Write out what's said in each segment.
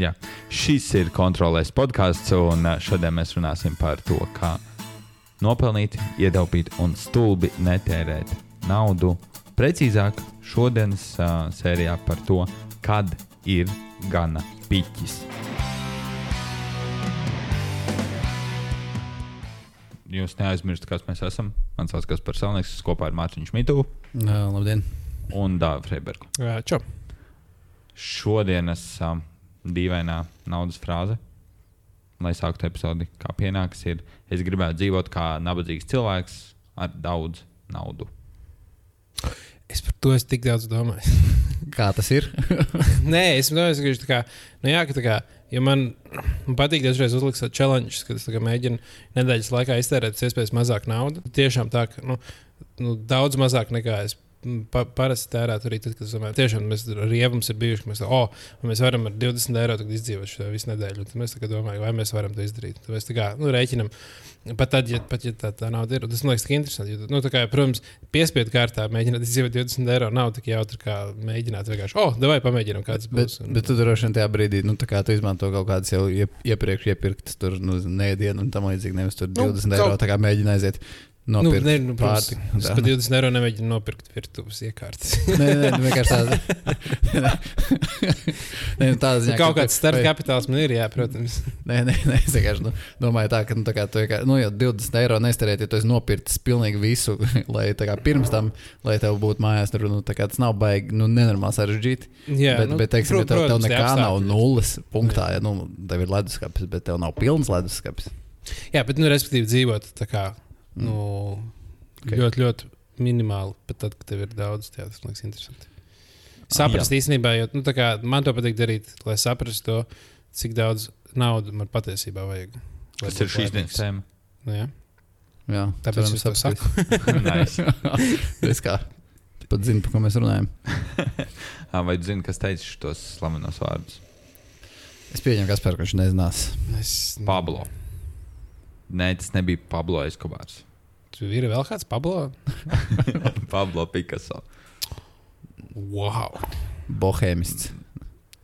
Jā. Šis ir kontrolēs podkāsts, un šodien mēs runāsim par to, kā nopelnīt, ietaupīt un stulbi netērēt naudu. Precīzāk, šodienas uh, sērijā par to, kad ir gana piķis. Jūs neaizmirstiet, kas mēs esam. Man sauc Kaspars Salnieks, kopā ar Mārtiņu Šmitu Jā, labdien! un Dāvidu Freibergu. Jā, Čau. Šodienas um, dīvainā naudas frāze, lai sāktu epizodi, kā pienāks, ir: Es gribētu dzīvot kā nabadzīgs cilvēks ar daudz naudu. Es par to esmu tik daudz domājis. Kā tas ir? Nē, es domāju, ka tā kā, nu jā, ka tā kā, ja man, man patīk dažreiz uzlikt tādu challenge, kad es tā kā mēģinu nedēļas laikā iztērēt pēc iespējas mazāk naudas. Tiešām tā, ka nu, nu, daudz mazāk nekā es pa, parasti tērētu arī tad, kad domāju, tiešām mēs ar rievumu ir bijuši, ka mēs, tā, oh, mēs varam ar 20 eiro izdzīvot šo visu nedēļu. Un Tad mēs domājam, vai mēs varam to izdarīt. Tad mēs tā kā nu, rēķinam. Pat tad, ja, pat, ja tā, tā nauda ir, tas man liekas, tik interesanti. Jo, nu, kā, protams, piespiedu kārtā mēģināt izdzīvot 20 eiro. Nav tik jautri, kā mēģināt vienkārši, oh, vai pamēģinām, kāds Bet, būs. Un- bet tu droši vien tajā brīdī, nu, tā kā tu izmanto kaut kādas jau iep, iepriekš iepirktas, tur nu, nēdienu un tam līdzīgi. Nevis tur Nu, 20 kaut- eiro tā kā Nu, Nopirkt ne, nu, protams, pārtiku. es par 20 eiro nemēģinu nopirkt virtuves iekārtas. Nē, nē, nu, vienkārši tāda. Nē, nu, tāda ziņā, Kaut ka kāds starta kapitāls man ir, jā, protams. Nē, nē, nē es vienkārši nu, domāju, tā, ka nu, tā kā, tu, vienkār- nu, jau 20 eiro nesterēt, ja tu esi nopircis pilnīgi visu, lai tā kā pirms tam, lai tev būtu mājās, tur, nu, tā kā tas nav baigi, nu, nenormāli sarežģīti. Jā, bet, nu, bet teiksim, pro- ja tev, tev protams, tie nekā nav nulles punktā, ja nu, tev ir leduskapis, bet tev nav pilns leduskapis. Jā, bet, nu, respektīvi, dzīvot tā kā Mm. nu, Ok. okay. ļoti, ļoti minimāli, pat tad, kad tev ir daudz, jā, tas man liekas interesanti. Saprast īstenībā, jo nu, tā kā man to patīk darīt, lai saprastu to, cik daudz naudas man patiesībā vajag. Tas ir šīs dienas tēma. Nu, jā. Jā, Tāpēc es. Nice. es kā pat zinu, par ko mēs runājam. Vai tu zini, kas teica šos slavenos vārdus? Es pieņemu, ka Kaspar, ka viņš nezinās. Es, Pablo. Nē, tas nebija Pablo Escobars. Tur ir vēl kāds Pablo. Pablo Picasso. Wow! Bohēmists.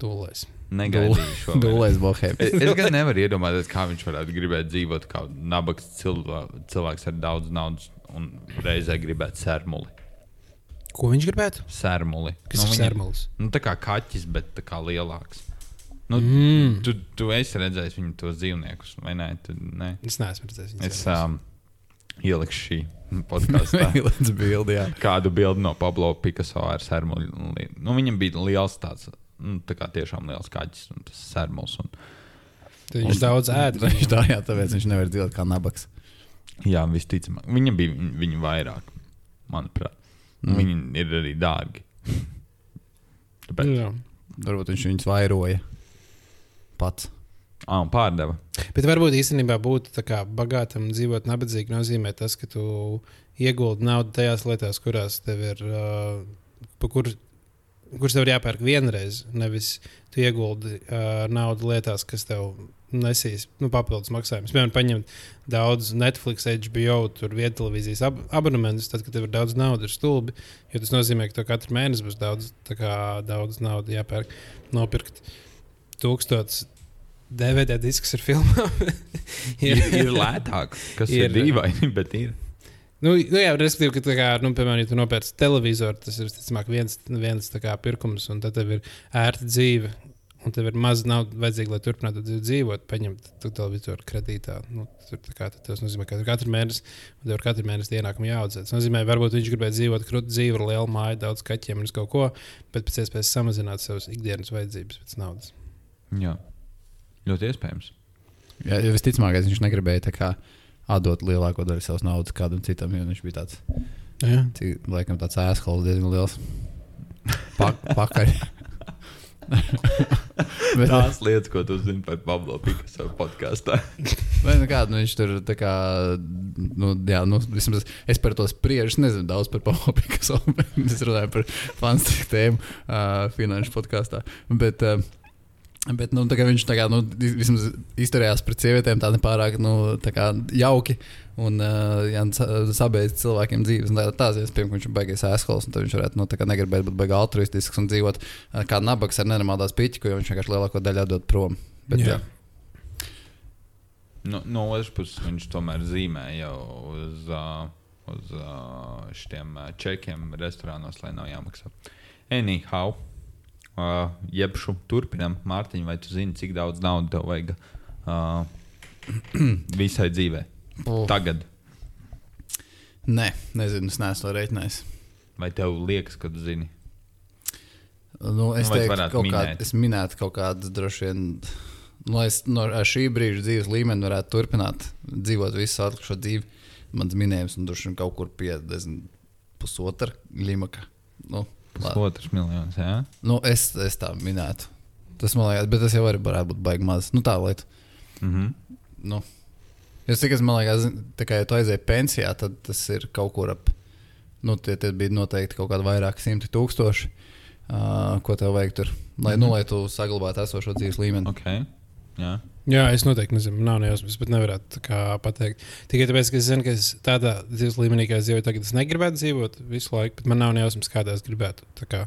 Tūlēs. Negaidīju šo. vērtību. Dūlēs Es bohēmists. es gan nevaru iedomāties, kā viņš varētu gribēt dzīvot kā nabaks cilvē, cilvēks ar daudz naudas un reizē gribēt sērmuli. Ko viņš gribētu? Sērmuli. Kas nu, ir viņa- sērmulis? Nu, tā kā kaķis, bet tā kā lielāks. Nu, Mm. tu, tu esi redzējis viņu tos dzīvniekus, vai ne? Tu, ne? Es neesmu redzējis. viņas Es um, ielikšu šī podkāstā. Līdz bildi, jā. kādu bildi no Pablo Picasso ar sērmuļu. Nu, viņam bija liels tāds, nu, tā kā tiešām liels kaķis un tas sērmuls. Un, viņš daudz ēd. Viņš tā, jā, tāpēc viņš nevar dzīvot kā nabaks. jā, visticamāk, viņam bija viņ- viņu vairāk, manuprāt. Mm. Mm. Viņi ir arī dārgi. Tāpēc, Jā. Varbūt viņš viņus vairoja pats. ah, un pārdeva. Bet varbūt īstenībā būt tā kā bagātam un dzīvot nabadzīgi nozīmē tas, ka tu ieguldi naudu tajās lietās, kurās tev ir, uh, kur, kuras tev ir jāpērk vienreiz. Nevis tu ieguldi uh, naudu lietās, kas tev nesīs nu, papildus maksājumus. Piemēram, paņemt daudz Netflix, HBO, tur vietas televīzijas ab abonementus, tad, kad tev ir daudz naudas, ir stulbi. Jo tas nozīmē, ka tev katru mēnesi būs daudz, tā kā, daudz naudas jāpērk. Nopirkt tūkstotis DVD disks ar filmām. Ir, ir lētāk, kas ir, Ir. ir dīvaini, bet ir. Nu, nu jā, respektīvi, ka, kā, nu, piemēram, ja tu nopērci televizoru, tas ir ticamāk, viens, viens kā, pirkums, un tad tev ir ērta dzīve. Un tev ir maz naudas vajadzīga, lai turpinātu dzīvot, paņemt to televizoru kredītā. Nu, tur, kā, tas nozīmē, ka katru mēnesi, un tev ir katru mēnesi ienākumu jāaudzē. Tas nozīmē, varbūt viņš gribētu dzīvot krūti dzīvi ar lielu māju, daudz kaķiem un kaut ko, bet pēc iespējas samazināt savas ikdienas vajadzības pēc naudas. Jā, ļoti iespējams. Jā, ja visticamāk, viņš negribēja kā atdot lielāko daļu savas naudas kādam citam, jo viņš bija tāds, cik, laikam, tāds ēskols diezgan liels. Pak, pakaļ. Bet, Tās lietas, ko tu zini par Pablo Picasso podkāstā. Vai nu kādu nu, viņš tur tā kā, nu, jā, nu, vismaz es par to spriežu. Es nezinu daudz par Pāvila Pikaso. Es runāju par fantastiku tēmu uh, finanšu podkāstā. Bet, uh, Bet nu, viņš tā kā, nu, vismaz izturējās pret sievietēm tā nepārāk nu, tā kā jauki un uh, ja, sabeidz cilvēkiem dzīves. Tā, tās iespējams, ka viņš ir baigais ēskols, un tad viņš varētu nu, negribēt būt baigā altruistisks un dzīvot kā nabaks ar nenormālās piķi, jo viņš vienkārši lielāko daļu atdod prom. Bet, Jā. jā. No, no otras puses, viņš tomēr zīmē jau uz, uh, uz uh, šiem čekiem restorānos, lai nav jāmaksā. Anyhow, uh, jebšu turpinam. Mārtiņ, vai tu zini, cik daudz naudas tev vajag uh, visai dzīvei? Uf. Tagad. Nē, nezinu, es neesmu to reiķinājis. Vai tev liekas, ka tu zini? Nu, es Nu, teiktu, kaut minēt? kādā, es minētu kaut kādas droši vien. Nu, es no šī brīža dzīves līmeni varētu turpināt dzīvot visu atlikušo dzīvi. Mans minējums, un droši vien kaut kur pie desmit, pusotra limaka. Nu, Pusotrs miljonus. Jā? nu, es, es tā minētu. Tas man liekas, bet tas jau arī varētu būt baigi maz. Nu, tā lieta. Mm -hmm. Nu. Es man liekas, kā ja tu aizēji pensijā, tad tas ir kaut kur ap. Nu, tie, tie bija noteikti kaut kādi vairāki simti tūkstoši, uh, ko tev vajag tur. Lai, mm -hmm. nu, lai tu saglabātu esošo dzīves līmeni. okay. Jā. Jā, es noteikti nezinu, nav nejausmas, bet nevarētu pateikt. Tikai tāpēc, ka es zinu, ka es tādā dzīves līmenī, kā es dzīvoju tagad, es negribētu dzīvot visu laiku, bet man nav nejausmas, kādā es gribētu. Tā Kā,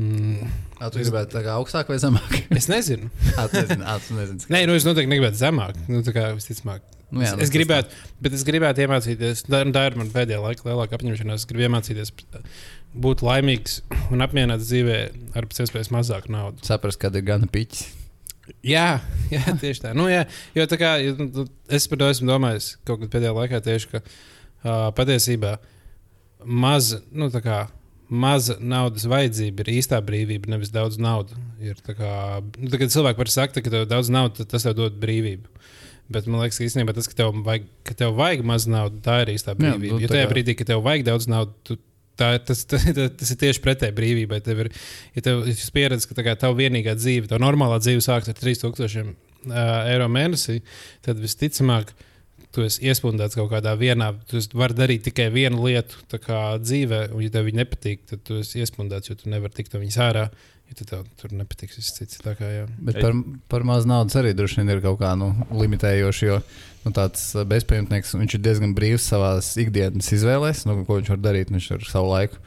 mm, Ā, tu gribētu tā kā augstāk vai zemāk? es nezinu. Ā, tu nezini, ā, tu nezini. cik- Nē, nu es noteikti negribētu zemāk. Nu, tā kā visticamāk. Nu, jā, es, nu, es gribētu, bet es gribētu iemācīties, tā, tā ir mana pēdējā laika lielākā apņemšanās. Es gribu iemācīties būt laimīgs un apmierināts dzīvē ar pēc iespējas mazāku naudu. Saprast, kad ir gana piķis. Jā, jā tieši tā. Nu, jā, jo tā kā nu, es par to esmu domājis kaut kad pēdējā laikā, tieši ka uh, patiesībā maza, nu, tā kā, maza naudas vajadzība ir īstā brīvība, nevis daudz naudas. Ir, tā kā, nu, kad cilvēki var sakt, ka tev ir daudz naudas, tad tas tev dod brīvību. Bet man liekas, ka īstenībā tas, ka tev vajag, ka tev vajag maz naudas, tā ir īstā brīvība. nu, jo tajā kā- brīdī, kad tev vajag daudz naudas, tu Tā, tas, tas, tas, ir tieši pretēji brīvībai. Tev ir, ja tev ir pieredze, ka tā kā tava vienīgā dzīve, tā normālā dzīve sākas ar 3000 uh, eiro mēnesī, tad visticamāk, tu esi iespundēts kaut kādā vienā. Tu vari darīt tikai vienu lietu dzīvē, un, ja tev viņa nepatīk, tad tu esi iespundēts, jo tu nevari tikt no viņas ārā. Ja tu tev tur nepatiks viss cits. Kā, jā. Bet par, par maz naudas arī droši vien ir kaut kā nu, limitējoši. Jo nu, tāds ā, bezpajumtnieks viņš ir diezgan brīvs savā ikdienas izvēlēs, nu, ko viņš var darīt. Viņš ar savu laiku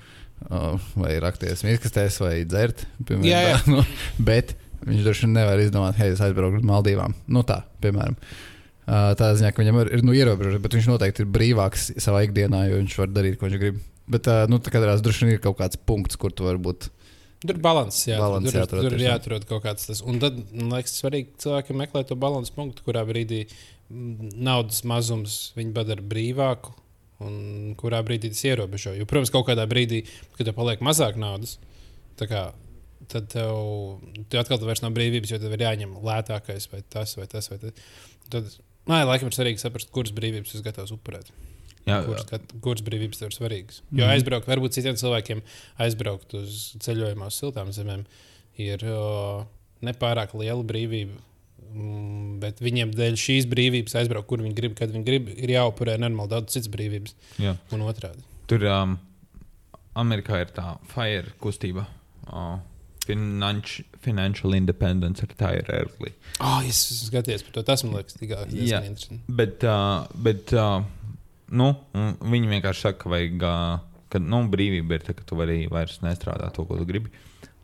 uh, vai rakties mīkstēs, vai dzert. Piemēram, Jā, jā. Tā, nu, bet viņš droši vien nevar izdomāt, hei, es aizbraukšu uz Maldīvām. Nu, tā, piemēram. Uh, tā ziņā, ka viņam ir, ir nu, ierobežots, bet viņš noteikti ir brīvāks savā ikdienā, jo viņš var darīt, ko viņš grib. Bet, nu, kā tādās droši vien ir kaut kāds punkts, kur tu vari būt. Tur ir līdzsvars. Jā, Balans tur, jāatrod, tur ir jāatrod kaut kāds tas. Un tad, man liekas, svarīgi cilvēkiem meklēt to līdzsvaru punktu, kurā brīdī mm, naudas mazums viņu padara brīvāku. Un kurā brīdī tas ierobežo. Jo, protams, kaut kādā brīdī, kad tev paliek mazāk naudas, kā, tad tev, tev atkal vairs nav brīvības, jo tev ir jāņem lētākais vai tas vai tas. Vai tas. Tad, nē, laikam ir svarīgi saprast, kuras brīvības jūs gatavs upurēt. Jā, Kuras, kuras brīvības tev ir svarīgas? Jo Mhm. aizbraukt, varbūt citiem cilvēkiem aizbraukt uz ceļojumā uz siltām zemēm ir o, nepārāk liela brīvība. Mm, Bet viņiem dēļ šīs brīvības aizbraukt, kur viņi grib, kad viņi grib, ir jāupurē normāli daudz citas brīvības. jā. Un otrādi. Tur um, Amerikā ir tā FIRE kustība. Uh, Financi financial independence ir ir early. Oh, es esmu skaties par to. Tas man liekas, tik Jā. diezgan interesanti. Bet, uh, bet uh, nu, viņi vienkārši saka, ka, vajag, uh, ka nu, brīvība ir tā, ka tu vari vairs nestrādāt to, ko tu gribi.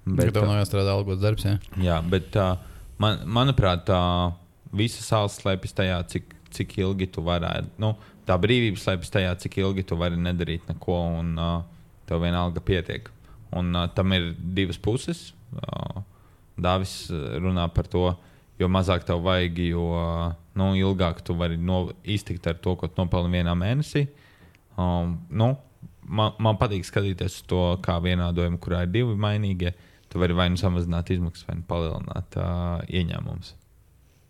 Bet Bet, tev nav jāstrādā algots darbs. Jā. jā, bet uh, man, manuprāt, uh, visa sāls slēpjas tajā, cik, cik ilgi tu varētu. Nu, tā brīvība slēpjas tajā, cik ilgi tu vari nedarīt neko, un uh, tev vienalga pietiek. Un uh, tam ir divas puses. Dāvis uh, runā par to, jo mazāk tev vajag, jo nu, ilgāk tu vari no, iztikt ar to, ko nopelni vienā mēnesī. Um, nu, man, man patīk skatīties uz to kā vienādojumu, kurā ir divi mainīgie. Tu vari vai nu samazināt izmaksas, vai nu palielināt uh, ieņēmumus.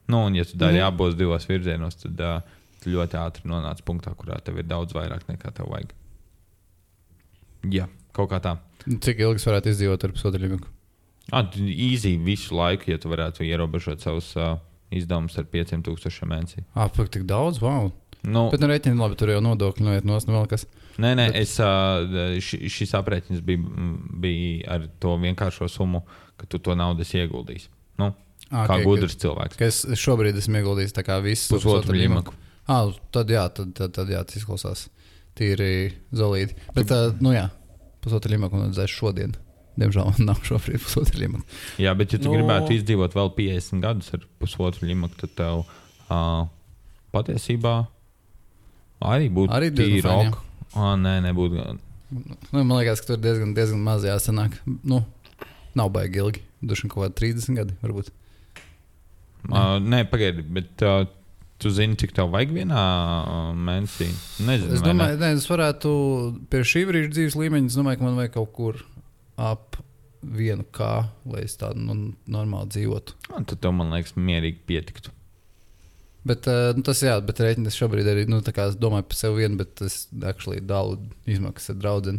Nu, un, ja tu dari Mhm. abos divos virzienos, tad uh, tu ļoti ātri nonāc punktā, kurā tev ir daudz vairāk nekā tev vajag. Jā, kaut kā tā. Cik ilgi varētu izdzīvot ar pusotru līniju? Īsi visu laiku, ja tu varētu ierobežot savus uh, izdevumus ar 5000 mēnesī. Ah, pak, tik daudz, wow. Nu, Bet, nu, reķini, labi, tur jau nodokļi noiet no vēl kas. Nē, nē, Bet- es, uh, ši, šis aprēķins bija, bija ar to vienkāršo summu, ka tu to naudu esi ieguldījis. Nu, Ah, kā ok, gudrs cilvēks. Ka es šobrīd esmu ieguldījis visu Pusotru limaku. Ah, tad jā, tad, tad, tad jā, tas izklausās tīri zelīti. Bet, uh, nu jā, pusotru limaku vajadzēs šodien. Diemžēl man nav šobrīd pusotru limaku. Jā, bet ja tu Nu- no... gribētu izdzīvot vēl 50 gadus ar pusotru limaku, tad tev uh, patiesībā arī būtu Arī tīri ok. Ah, nē, nebūtu. Nu, man liekas, ka tur diezgan, diezgan maz jāsanāk. Nu, nav baigi ilgi. Duši kaut kādi 30 gadi, varbūt. Uh, nē, pagaidi, bet uh, tu zini, cik tev vajag vienā mēnesī? Nezinu, Es vai ne? domāju, ka es varētu pie šī brīža dzīves līmeņa, es domāju, ka man vajag kaut kur ap vienu kā, lai es tādu nu, normāli dzīvotu. Ah, Tad tev, man liekas, mierīgi pietiktu. Bet uh, nu, tas, jā, bet rēķini es šobrīd arī, nu, tā kā es domāju par sevi vienu, bet es actually dalu izmaksas ar draugu.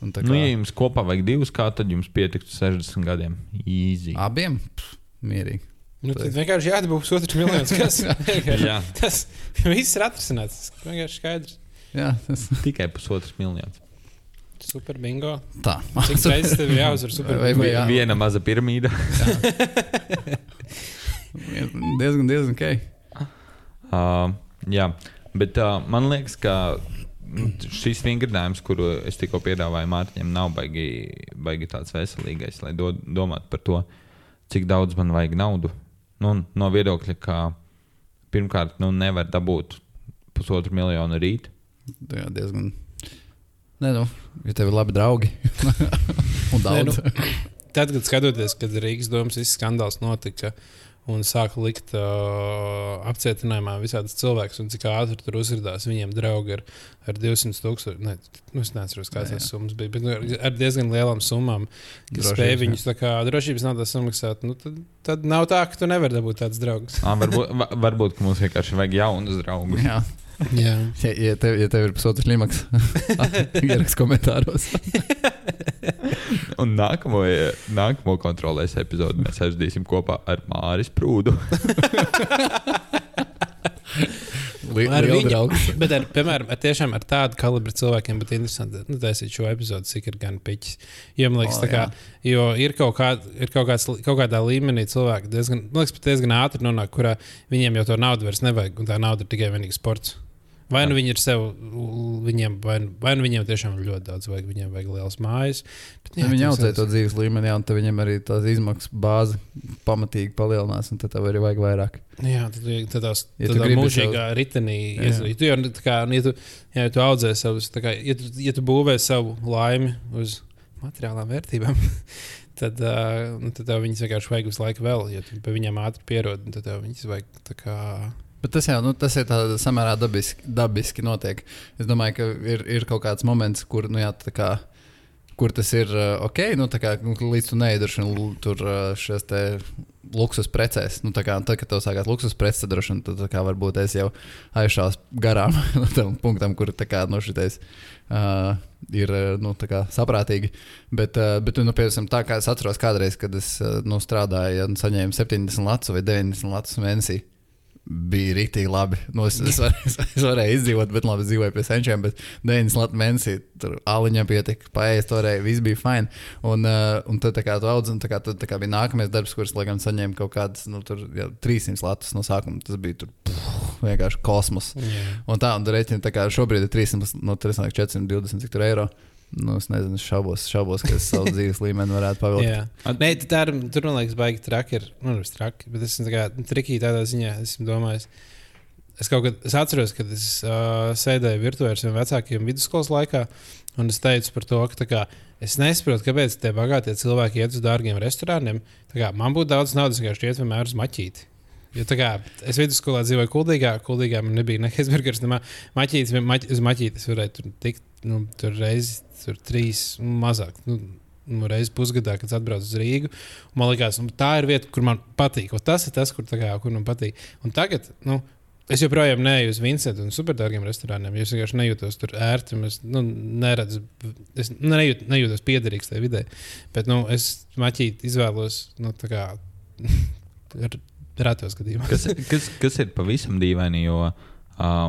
Un tā kā Nu, ja jums kopā vajag divus, kā tad jums pietiktu 60 gadiem? Easy. abiem, pff, mierīgi. Nu, tad vienkārši jādabū pusotrs miljonus. Kas? Jā. Tas viss ir atrisināts. Tas vienkārši skaidrs. Jā, tas Tikai pusotrs miljonus. Super bingo. tā. Cik reizes tev ir jāuzvar super Vai- bingo? vai- jā. Viena maza piramīda. diezgan, diezgan ok. Uh, jā, bet uh, man liekas, ka šis vingrinājums, kuru es tikko piedāvāju Mārtiņam, nav baigi, baigi tāds veselīgais, lai do, domātu par to, cik daudz man vajag naudu. Nu, no viedokļa, ka pirmkārt, nu, nevar dabūt pusotru miljonu rīt. Jā, diezgan. Nē, nu, ja tev ir labi draugi un Nē, daudz. nu, Tad, kad skatoties, kad Rīgas domas viss skandāls notika un sāka likt uh, apcietinājumā visādus cilvēkus, un cik ātri tur uzrādījās viņiem draugi ar, ar 200 tūkstošu, ne, nu, es neatceros, kādas tas summas bija, bet nu, ar- ar diezgan lielām summām, kas Drošības, spēja viņus tā kā drošības naudā samaksāt. Nu, tad, tad nav tā, ka tu nevari dabūt tādus draugus. À, varbūt, va- varbūt ka mums vienkārši vajag jaunus draugus. Jā, ja, ja, tev, ja tev ir pusotrs limaks, ierakst komentāros. Un nākamo, nākamo kontrolēs epizodi mēs aizdīsim kopā ar Māris Prūdu. Li, Ar viņu- draugs. Bet, ar, piemēram, ar, tiešām ar tādu kalibru cilvēkiem būtu interesanti nu, taisīt šo epizodi, cik ir gan piķis. Jo, man liekas, O, tā kā, jo ir kaut, kā, ir kaut, kāds, kaut kādā līmenī cilvēki diezgan, man liekas, diezgan ātri nonāk, kurā viņiem jau to naudu vairs nevajag, un tā nauda ir tikai vienīgi sports. Vai nu viņi ir sev, viņiem, vai, nu- vai nu viņiem tiešām ir ļoti daudz, vai viņiem vajag liels mājas. Bet, Ja viņi audzē to dzīves līmeni, jā, un tad viņiem arī tās izmaksas bāze pamatīgi palielinās, un tad tev arī vajag vairāk. Jā, tad, tad tās Ja ja tādā mūžīgā sev... ritenī Jā. iezīt. Tu jau tā kā, ja tu, jā, ja tu audzē savus, tā kā, ja tu, ja tu būvē savu laimi uz materiālām vērtībām, tad, uh, tad tev viņas vienkārši vajag visu laiku vēl. Ja tu pie viņiem ātri pierod, tad tev viņas vajag tā kā. Bet tas jau nu, tas ir samērā dabiski, dabiski notiek. Es domāju, ka ir, ir kaut kāds moments, kur, nu, jā, kā, kur tas ir uh, ok, nu, kā, nu, līdz tu neiedarši tur uh, šīs luksus precēs. Nu, kā, tad, kad tev sākās luksus preces, tad tu tā kā varbūt es jau aizšās garām no tam punktam, kur kā no šitais. Uh, ir nu, kā saprātīgi. Bet, uh, bet nu, piemēram, tā kā es atceros, kādreiz, kad es uh, nu, strādāju un saņēmu 70 lats vai 90 lats mēnesī, bija rīktīgi labi. Nu, es, es, var, es, es varēju izdzīvot, bet labi, dzīvoju pie senčiem. Bet 9 lati mēnesī tur aliņam pietika, paēst, varēja, viss bija fini. Un, uh, un tad, tā kā tu audzi, un tā kā, tad, tā kā bija nākamais darbs, kurš, lai gan saņēma kaut kādas nu, tur, jā, 300 latus no sākuma, tas bija tur pff, vienkārši kosmos. Jā. Un tā, un rēķina, tā kā šobrīd ir 300, no 300, 420 cik tur eiro. Nu, es nezinu, šaubos, šaubos, ka es savu dzīves līmeni varētu pavilkt. Jā, Nē, tā, ir, tur man liekas, baigi traki. Ir, nu, nevis traki, bet es tā trikīgi tādā ziņā, esmu domājis. Es kaut kad es atceros, kad es uh, sēdēju virtuvē ar saviem vecākiem vidusskolas laikā, un es teicu par to, ka kā, es nesaprotu, kāpēc tie bagātie cilvēki iet uz dārgiem restorāniem. Kā, man būtu daudz naudas, vienkārši iet vienmēr uz maķīti. Jo, kā, es vidusskolā dzīvoju Kuldīgā, Kuldīgā man nebija ne Hesburgers, ne ma maķītis. Maķ, uz maķītes varēja tikt nu, tur reizi, tur trīs, nu, mazāk. Nu, nu, Reizes pusgadā, kad atbraucu uz Rīgu. un Man liekas, nu, tā ir vieta, kur man patīk. Un tas ir tas, kur, kā, kur man patīk. Un tagad, nu, es joprojām neeju uz Vincentu un superdārgiem restorāniem. Es vienkārši nejūtos tur ērti. Es nu, neredzu, es nejūt, nejūtos piederīgs tajā vidē. Bet nu, es maķīt izvēlos nu, kā, ar retos gadījumos. kas, kas, kas ir pavisam dīvaini, jo uh,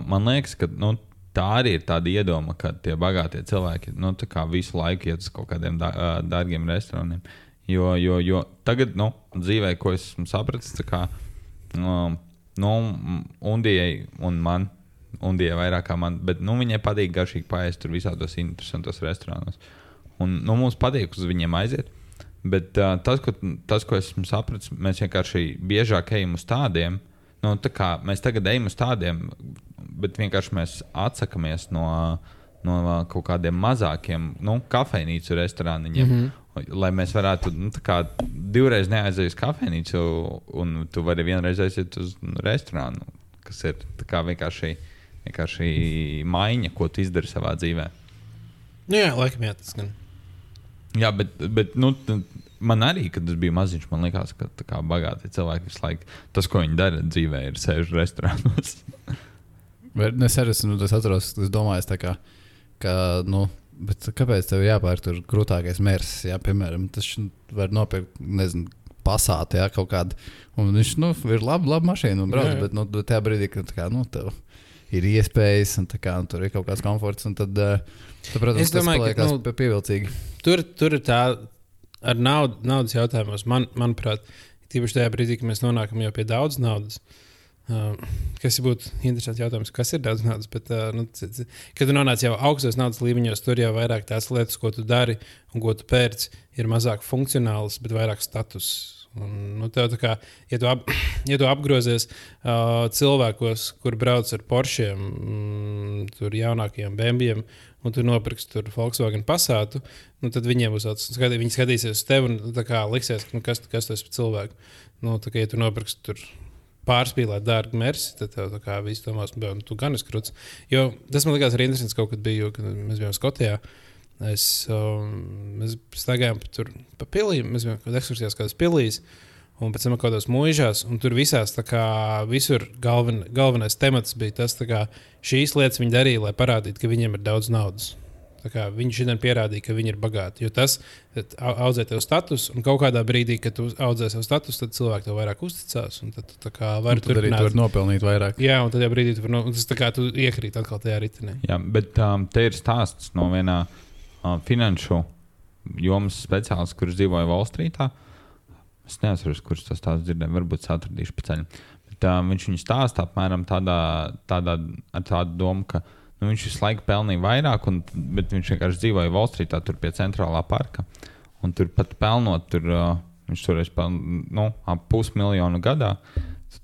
man liekas, ka nu, tā arī ir tāda iedoma, ka tie bagātie cilvēki nu, visu laiku iet uz kaut kādiem da, uh, dārgiem restorāniem. Jo, jo, jo tagad, nu, dzīvē, ko es esmu sapratis, kā um, nu, Undijai un man, Undijai vairāk kā man, bet nu, viņai patīk garšīgi paēst tur visādos interesantos restorānos. Un nu, mums patīk uz viņiem aiziet. Bet uh, tas, ko, tas, ko esmu sapratis, mēs vienkārši biežāk ejam uz tādiem. Nu, tā kā mēs tagad ejam uz tādiem, bet vienkārši mēs atsakāmies no, no kaut kādiem mazākiem nu, kafejnīcu restorāniņiem. Mm -hmm. Lai mēs varētu nu, kā, divreiz neaiziet uz kafejnīcu, un tu vari vienreiz aiziet uz nu, restorānu, kas ir kā, vienkārši, vienkārši maiņa, ko tu izdari savā dzīvē. Nu, jā, laikam, jā, tas gan. Jā, bet, bet nu, man arī, kad es biju maziņš, man liekas, ka tā kā bagāti cilvēki visu laiku tas, ko viņi dara dzīvē, ir sēž restorānos. Es arī esmu, es atceros, es domāju, es tā kā, ka, nu, bet kāpēc tev jāpērk tur grūtākais mērķis, jā, piemēram, tas var nopirkt, nezinu, pasāti, jā, kaut kādu, un viņš, nu, ir labi, labi mašīna un brauc, Jā, jā. bet, nu, tajā brīdī, kad, tā kā, nu, tev ir iespējas, un tā kā, un tur ir kaut kāds komforts, un tad, eh, tad protams, Es domāju, tas ka, paliekās nu, pie- pievilcīgi. Tur, tur ir tā, ar naudu, naudas jautājumos, man, manuprāt, tīpaši tajā brīdī, kad mēs nonākam jau pie daudz naudas. Uh, kas būtu interesants jautājums, kas ir daudz naudas, bet, uh, nu, kad tu nonāc jau augstos naudas līmeņos, tur jau vairāk tās lietas, ko tu dari un ko tu pērci, ir mazāk funkcionāls, bet vairāk status. Un, nu, tev tā kā, ja tu, ap, ja tu apgrozies uh, cilvēkos, kur brauc ar Porschiem, mm, tur jaunākajiem bēnbiem, un tu nopirksi tur Volkswagen pasātu, nu, tad viņiem būs tāds, skatī, viņi skatīsies uz tevi un kā liksies, nu, kas, kas tas ir par cilvēku. Nu, tā kā, ja tu nopirksi tur pārspīlēt dārgu mērsi, tad tev tā kā viss domās, ka tu gan esi krūts. Jo tas man likās arī interesants kaut kad bija, kad mēs bijām Skotijā. Es, um, mēs staigājām pa tur pa pilīm, mēs bijām ekskursijās, kādas pilīs. Un pēc tam kaut kādās mūžās, un tur visās, tā kā visur galven, galvenais temats bija tas, ka šīs lietas viņi darīja, lai parādītu, ka viņiem ir daudz naudas. Kā Viņi šodien pierādīja, ka viņi ir bagāti. Jo tas au- audzē tev status, un kaut kādā brīdī, kad tu audzē savu status, tad cilvēki tev vairāk uzticās. un Tad tu kā vari Un Tad arī turpināt. tu vari nopelnīt vairāk. Jā, un tad jau brīdī tu. No, tas tā kā tu iekrīt atkal tajā ritenī. Jā, bet um, te ir stāsts no vienā uh, finanšu jomas speciālista, kurš dzīvoja Valstrītā. Es neatceros, kurš tas tāds dzirdēja, varbūt atradīšu pa ceļam. Bet, um, viņš viņu stāsta apmēram tādā, tādā, ar tādu domu, ka nu, viņš visu laiku pelnīja vairāk, un, bet viņš vienkārši dzīvoja Valstrītā, tur pie centrālā parka. Un tur pat pelnot, tur, uh, viņš toreiz pelnīja nu, ap pusmiljonu gadā.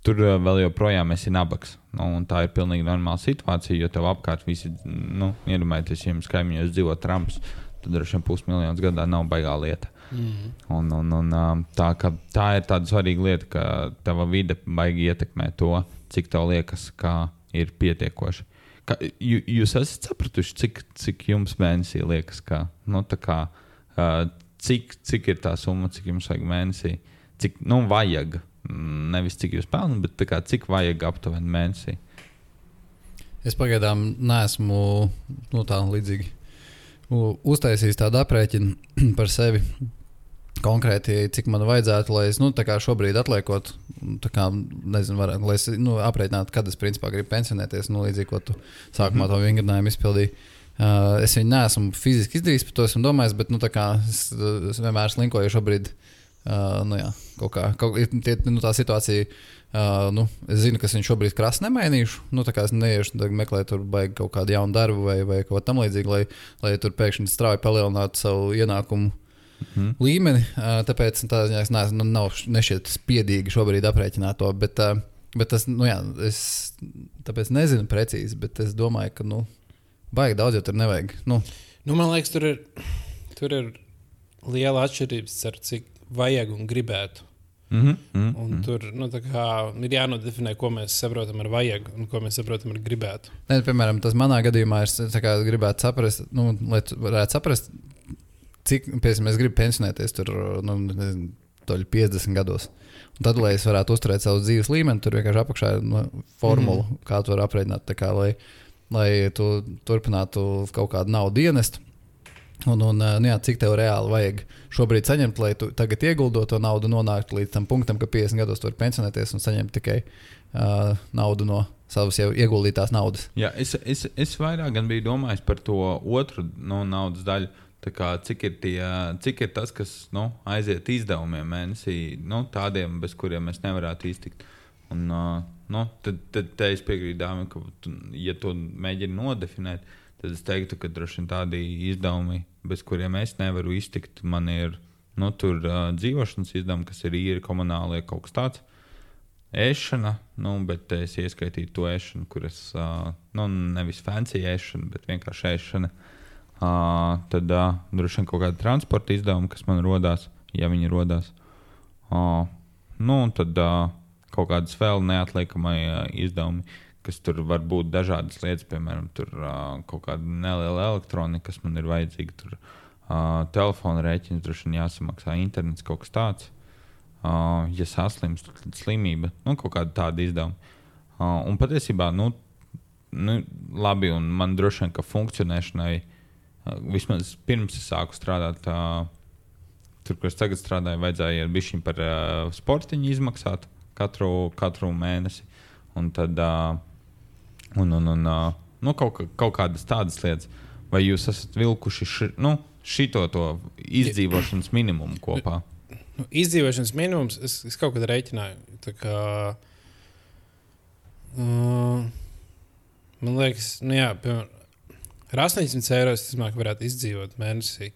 Tur uh, vēl joprojām esi nabaks. Nu, tā ir pilnīgi normāla situācija, jo tev apkārt visi, nu, iedomājieties, ja jums kaimiņos dzīvo Trumps, tad droši vien pusmiljons gadā nav baigā lieta. Mm. Un, un, un, um, tā, tā ir tāda svarīga lieta, ka tava vide baigi ietekmē to, cik tev liekas, ka ir pietiekoši. Ka, jū, jūs esat sapratuši, cik, cik jums mēnesī liekas, ka nu, kā, uh, cik, cik ir tā summa, cik jums vajag mēnesī, cik nu, vajag. Nevis cik jūs pelnāt, bet kā, cik vajag aptuveni mēnesī. Es pagaidām neesmu nu, tā līdzīgi uztaisījis tādu aprēķinu par sevi. Konkrēti, cik man vajadzētu, lai es nu, kā šobrīd atliekot, kā, nezinu, varētu, lai es nu, aprēķinātu, kad es principā gribu pensionēties. Nu, līdzīgi, ko tu sākumā to vingrinājumu izpildīji. Uh, es viņu neesmu fiziski izdarījis, par to esmu domājis, bet nu, tā kā es, es vienmēr slinkoju šobrīd. Uh, nu, jā, kaut kā, kaut, tie, nu, tā situācija, uh, nu, es zinu, ka es viņu šobrīd krasi nemainīšu. Nu, tā kā es neiešu meklēt, tur baigi kaut kādu jaunu darbu vai, vai kaut ko tamlīdzīgu, lai, lai tur pēkšņi strauji palielinātu savu ienākumu Mhm. līmeni. Tāpēc tā es neesmu, nu, nav nešķiet spiedīgi šobrīd aprēķināt to. Bet, bet tas, nu, jā, es tāpēc nezinu precīzi, bet es domāju, ka, nu, baigi daudz jau tur nevajag. Nu, Nu, man liekas, tur ir, tur ir liela atšķirība starp cik vajag un gribētu. Mm -hmm. Mm Un -hmm. tur nu, tā kā, ir jānodefinē, ko mēs saprotam ar vajag un ko mēs saprotam ar gribētu. ne, piemēram, tas manā gadījumā es tā kā gribētu saprast, nu, lai tu varētu saprast, cik, piemēram, es gribu pensionēties tur, nu, nezinu, toļi 50 gados. Un tad, lai es varētu uzturēt savu dzīves līmeni, tur vienkārši apakšā ir nu, formula, mm -hmm. kā to var aprēķināt. Kā, lai, lai tu turpinātu kaut kādu naudu ienest. Un, un nu jā, cik tev reāli vajag šobrīd saņemt, lai tu tagad ieguldot to naudu, nonāktu līdz tam punktam, ka 50 gados tu vari pensionēties un saņemt tikai uh, naudu no savas jau ieguldītās naudas. Jā, es, es, es vairāk biju domājis par to otru nu, naudas daļu. Kā, cik, ir tie, cik ir tas, kas nu, aiziet izdevumiem mēnesī, nu, tādiem, bez kuriem mēs nevarētu iztikt. Un, nu, tad, tad, tad es piekrītu dāmai, ka, ja to mēģini nodefinēt, tad es teiktu, ka droši vien tādi izdevumi, bez kuriem es nevaru iztikt, man ir nu, tur, uh, dzīvošanas izdevumi, kas ir īri komunālie kaut kas tāds. Ēšana, nu, bet es ieskaitīju to ēšanu, kuras uh, nu, nevis fancy ēšana, bet vienkārši ēšana. Uh, Uh, tad uh, droši vien kaut kāda transporta izdevuma, kas man rodās, ja viņi rodās. Uh, nu, un tad uh, kaut kādas vēl neatliekamai uh, izdevumi, kas tur var būt dažādas lietas, piemēram, tur, uh, kaut kāda neliela elektronika, kas man ir vajadzīga. Tur, uh, telefona rēķins droši vien jāsamaksā, internets kaut kas tāds. Uh, ja saslimst, tad slimība, nu, kaut kāda tāda izdevuma. Uh, un patiesībā, nu, nu, labi, un man droši vien, ka funkcionēšanai uh, Vismaz pirms es sāku strādāt, tā, tur, kur es tagad strādāju, vajadzēja bišķiņu par uh, sportiņu izmaksāt katru, katru mēnesi. Un tad, uh, un, un, un, uh, nu, kaut, kaut kādas tādas lietas, vai jūs esat vilkuši ši, nu, šito izdzīvošanas minimumu kopā? Nu, izdzīvošanas minimums es, es kaut kad rēķināju. Kā, uh, man liekas, nu jā, piemēram, Ar 800 eiro es domāju, ka varētu izdzīvot mēnesī.